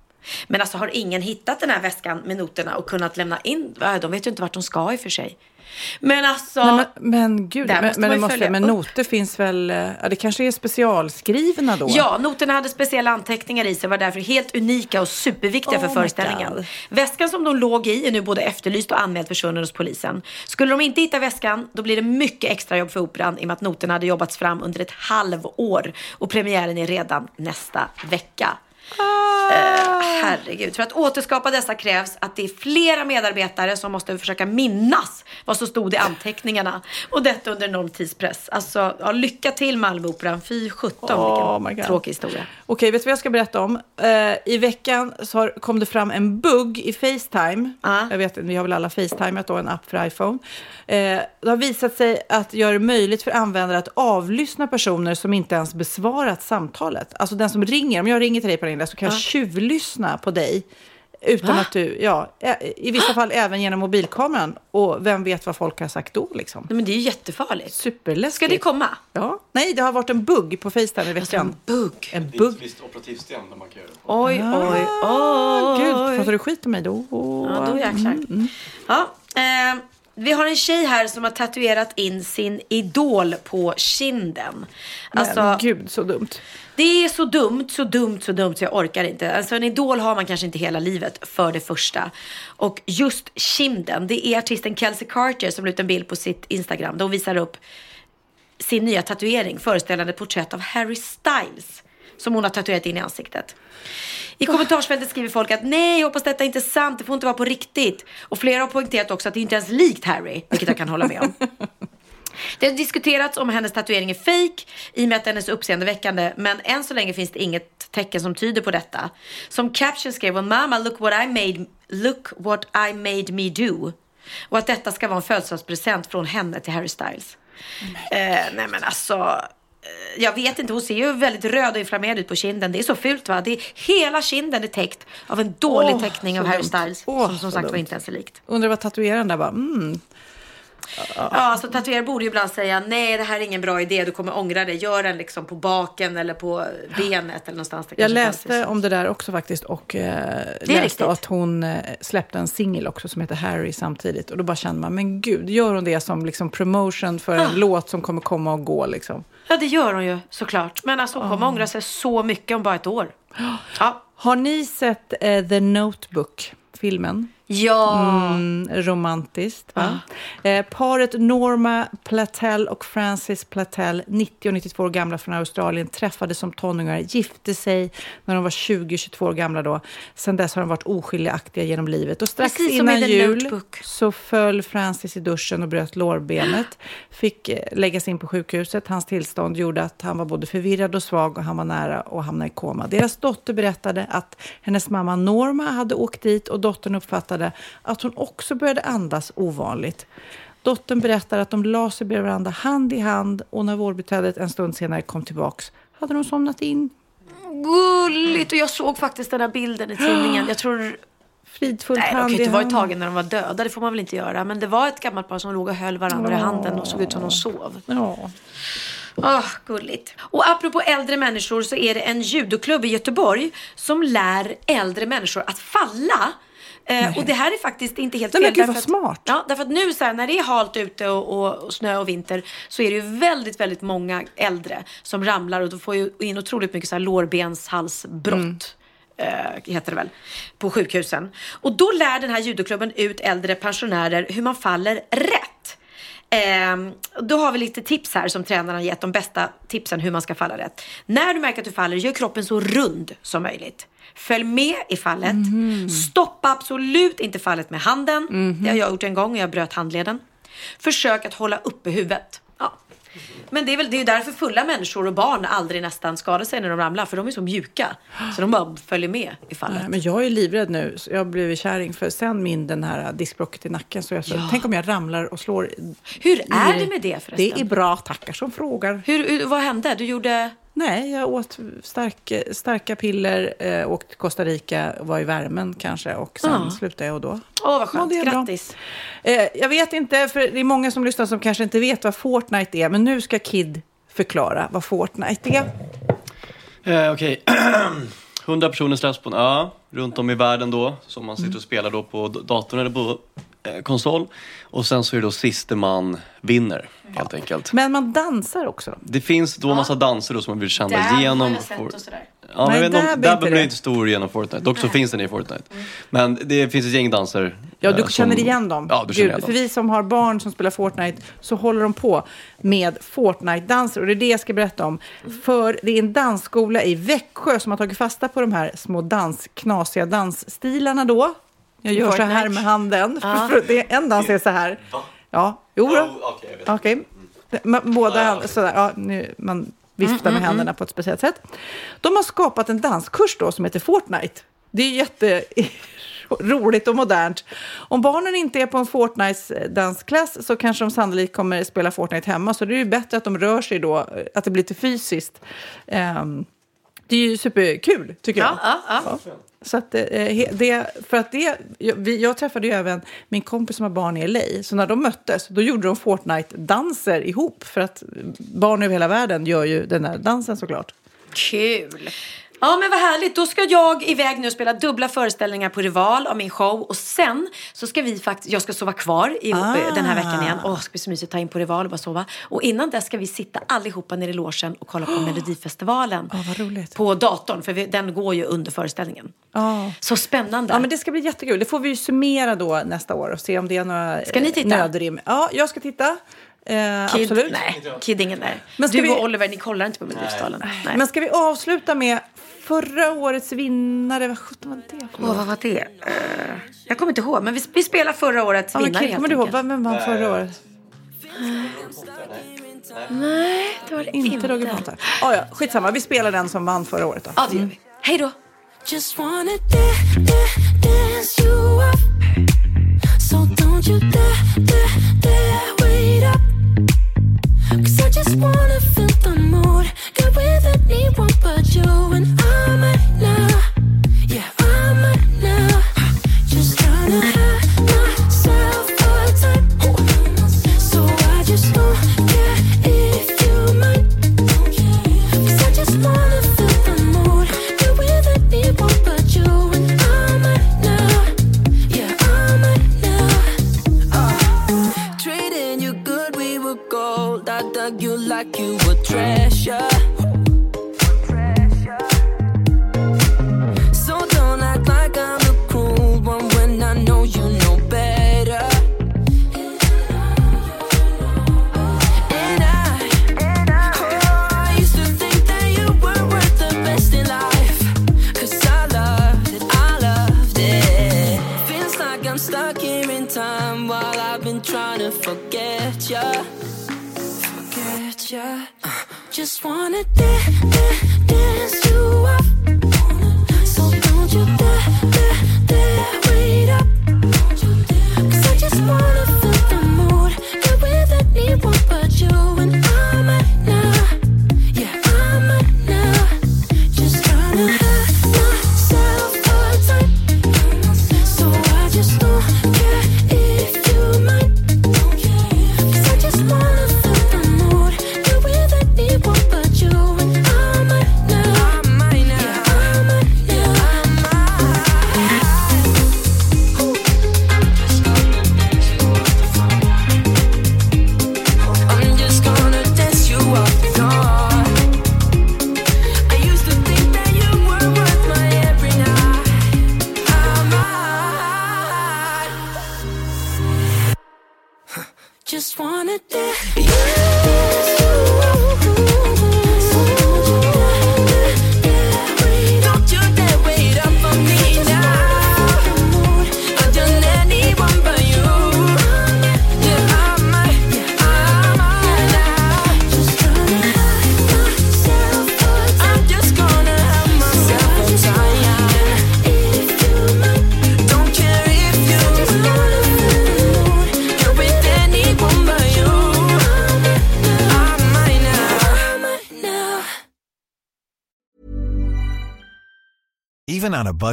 Men alltså har ingen hittat den här väskan med noterna och kunnat lämna in? Ja, De vet ju inte vart de ska i och för sig. Men alltså... Nej, men, men gud, men, måste men, måste, men noter finns väl, eh, ja det kanske är specialskrivna då? Ja, noterna hade speciella anteckningar i sig var därför helt unika och superviktiga Oh för föreställningen. Väskan som de låg i är nu både efterlyst och anmäld försvunnen hos polisen. Skulle de inte hitta väskan, då blir det mycket extra jobb för Operan i och med att noterna hade jobbats fram under ett halvår och premiären är redan nästa vecka. Eh, herregud. För att återskapa dessa krävs att det är flera medarbetare som måste försöka minnas vad som stod i anteckningarna. Och detta under enorm tidspress. Alltså, ja, lycka till Malmöoperan. Fy sjutton Oh my vilken tråkig historia. Okej, vet du vad jag ska berätta om? Eh, I veckan så har, kom det fram en bugg i Facetime. Jag vet, vi har väl alla Facetimeat då, en app för iPhone. Eh, det har visat sig att göra det möjligt för användare att avlyssna personer som inte ens besvarat samtalet. Alltså den som ringer, om jag ringer till dig Pernilla så kan jag tjuvlyssna på dig. Utan Va? att du, ja, i vissa fall även genom mobilkameran. Och vem vet vad folk har sagt då liksom. Nej, men det är ju jättefarligt. Superläskigt. Ska det komma? Ja. Nej, det har varit en bugg på Facetime i veckan. en bugg? En Det är bugg. ett visst operativsystem där man kan göra det. Oj, oj, oj. Gud, pratar du skit om mig då? Ja, då jäklar. Ja, eh, vi har en tjej här som har tatuerat in sin idol på kinden. Alltså, Men gud, så dumt. Det är så dumt, så dumt, så dumt så jag orkar inte. Alltså en idol har man kanske inte hela livet för det första. Och just kinden, det är artisten Kelsey Carter som la ut en bild på sitt Instagram. Hon visar upp sin nya tatuering föreställande porträtt av Harry Styles. Som hon har tatuerat in i ansiktet. I kommentarsfältet skriver folk att nej, jag hoppas detta är inte sant, det får inte vara på riktigt. Och flera har poängterat också att det inte ens är likt Harry, vilket jag kan hålla med om. [laughs] Det har diskuterats om hennes tatuering är fake i och med att den är så uppseendeväckande. Men än så länge finns det inget tecken som tyder på detta. Som caption skrev hon “Mama, look what I made, look what I made me do”. Och att detta ska vara en födelsedagspresent från henne till Harry Styles. Eh, nej men alltså, jag vet inte, hon ser ju väldigt röd och inflammerad ut på kinden. Det är så fult va? Det är, hela kinden är täckt av en dålig Åh, teckning av Harry. Styles. Åh, som som sagt var dumt. inte ens är likt. Undrar vad tatueraren där bara, mm. Ja, alltså tatuerare borde ju ibland säga nej, det här är ingen bra idé, du kommer ångra det. Gör den liksom på baken eller på benet eller någonstans. Jag läste fanns. om det där också faktiskt och eh, riktigt. läste att hon eh, släppte en singel också som heter Harry samtidigt. Och då bara kände man, men gud, gör hon det som liksom promotion för en Ah. låt som kommer komma och gå liksom? Ja, det gör hon ju såklart. Men alltså hon kommer ångra sig så mycket om bara ett år. Ja. Har ni sett eh, The Notebook? Filmen? Ja. Mm, romantiskt, va? Eh, paret Norma Platel och Francis Platel, 90 och 92 år gamla från Australien, träffades som tonåringar, gifte sig när de var 20-22 år gamla då. Sen dess har de varit oskiljaktiga genom livet. Och strax Precis innan jul Notebook. så föll Francis i duschen och bröt lårbenet. Fick eh, läggas in på sjukhuset. Hans tillstånd gjorde att han var både förvirrad och svag och han var nära att hamna i koma. Deras dotter berättade att hennes mamma Norma hade åkt dit och dottern uppfattade att hon också började andas ovanligt. Dottern berättar att de la sig bredvid varandra hand i hand och när vårdbiträdet en stund senare kom tillbaks hade de somnat in. Gulligt! Och jag såg faktiskt den här bilden i tidningen. Jag tror... Fridfullt Nej, hand ju i inte varit hand. tagen när de var döda, det får man väl inte göra. Men det var ett gammalt par som låg och höll varandra i handen och såg ut som de sov. Ja. Åh, gulligt. Och apropå äldre människor så är det en judoklubb i Göteborg som lär äldre människor att falla. Eh, och det här är faktiskt inte helt Nej, fel. men gud, vad att- smart. Ja, därför att nu så här, när det är halt ute och, och, och snö och vinter så är det ju väldigt, väldigt många äldre som ramlar och då får ju in otroligt mycket så här lårbenshalsbrott. Mm. eh, heter det väl, på sjukhusen. Och då lär den här judoklubben ut äldre pensionärer hur man faller rätt. Ehm, då har vi lite tips här som tränarna har gett, de bästa tipsen hur man ska falla rätt. När du märker att du faller, gör kroppen så rund som möjligt. Följ med i fallet. Stoppa absolut inte fallet med handen. Det har jag gjort en gång och jag bröt handleden. Försök att hålla uppe huvudet. Men det är väl det är ju därför fulla människor och barn aldrig nästan skadar sig när de ramlar. För de är så mjuka. Så de bara följer med i fallet. Nej, men jag är livrädd nu. Jag har blivit kärring för sen min den här diskbråcket i nacken. Så jag så, Ja. Tänk om jag ramlar och slår. Hur är det med det förresten? Det är bra, tackar som frågar. Hur, vad hände? Du gjorde... Nej, jag åt stark, starka piller, eh, åkte till Costa Rica, var i värmen kanske och sen Ja. slutade jag och då. Åh, vad skönt. bra. Grattis. Eh, jag vet inte, för det är många som lyssnar som kanske inte vet vad Fortnite är, men nu ska Kid förklara vad Fortnite är. Eh, Okej. 100 personer släpps på en ö runt om i världen då. Som man sitter och spelar då på datorn eller på konsol. Och sen så är det då siste man vinner helt enkelt. Men man dansar också. Det finns då massa danser då som man vill känna Där har igenom. jag sett och sådär. Ja, men Nej, inte där där inte stor genom Fortnite. Dock så finns den i Fortnite. Men det finns ett gäng danser. Ja, eh, du som- känner igen dem. Ja, du känner Gud, igen För dem. vi som har barn som spelar Fortnite så håller de på med Fortnite-danser. Och det är det jag ska berätta om. För det är en dansskola i Växjö som har tagit fasta på de här små dans, knasiga dansstilarna då. Jag gör så här Fortnite. med handen. Ja. För det, en dans är så här. Ja, jo då. Okej, jag vet. Okej. Men Båda händer, sådär, ja, nu, man viftar med händerna på ett speciellt sätt. De har skapat en danskurs då som heter Fortnite. Det är jätte [laughs] roligt och modernt. Om barnen inte är på en Fortnites dansklass så kanske de sannolikt kommer spela Fortnite hemma. Så det är ju bättre att de rör sig då, att det blir lite fysiskt. Ehm, det är ju superkul, tycker jag. Ja, ja, ja. Så att, eh, det, för att det, jag, vi, jag träffade ju även min kompis som har barn i LA. Så när de möttes, då gjorde de Fortnite-danser ihop. För att barn över hela världen gör ju den här dansen såklart. Kul! Ja men vad härligt, då ska jag iväg nu och spela dubbla föreställningar på Rival av min show och sen så ska vi faktiskt, jag ska sova kvar i, Ah. den här veckan igen. Åh, det ska bli så mysigt att ta in på Rival och bara sova. Och innan dess ska vi sitta allihopa nere i logen och kolla på [gasps] Melodifestivalen. Ja, vad roligt. På datorn, för vi, den går ju under föreställningen. Ja. Så spännande. Ja, men det ska bli jättekul. Det får vi ju summera då nästa år och se om det är några Ska ni titta? nödrim. Ja, jag ska titta. Eh, Kid, absolut. Nej, Kid ingen där. Men ska du vi- och Oliver, ni kollar inte på Melodifestivalen? Men ska vi avsluta med förra årets vinnare? Vad sjutton var det? Åh, vad var det? Eh, jag kommer inte ihåg, men vi, vi spelar förra årets Ja, vinnare helt kommer du ihåg? Vem vann förra året? Nej, det var det Inte inte. Roger Pontare. Ah, ja, skitsamma, vi spelar den som vann förra året då. Ja, det gör vi. Hej då! Just wanna da- da- dance you up. So don't you dare, dare, dare wait up. Cause I just wanna feel the mood. Get with anyone but you and I like you were treasure. Uh, just wanna da- da- dance you up. So don't you dare, dare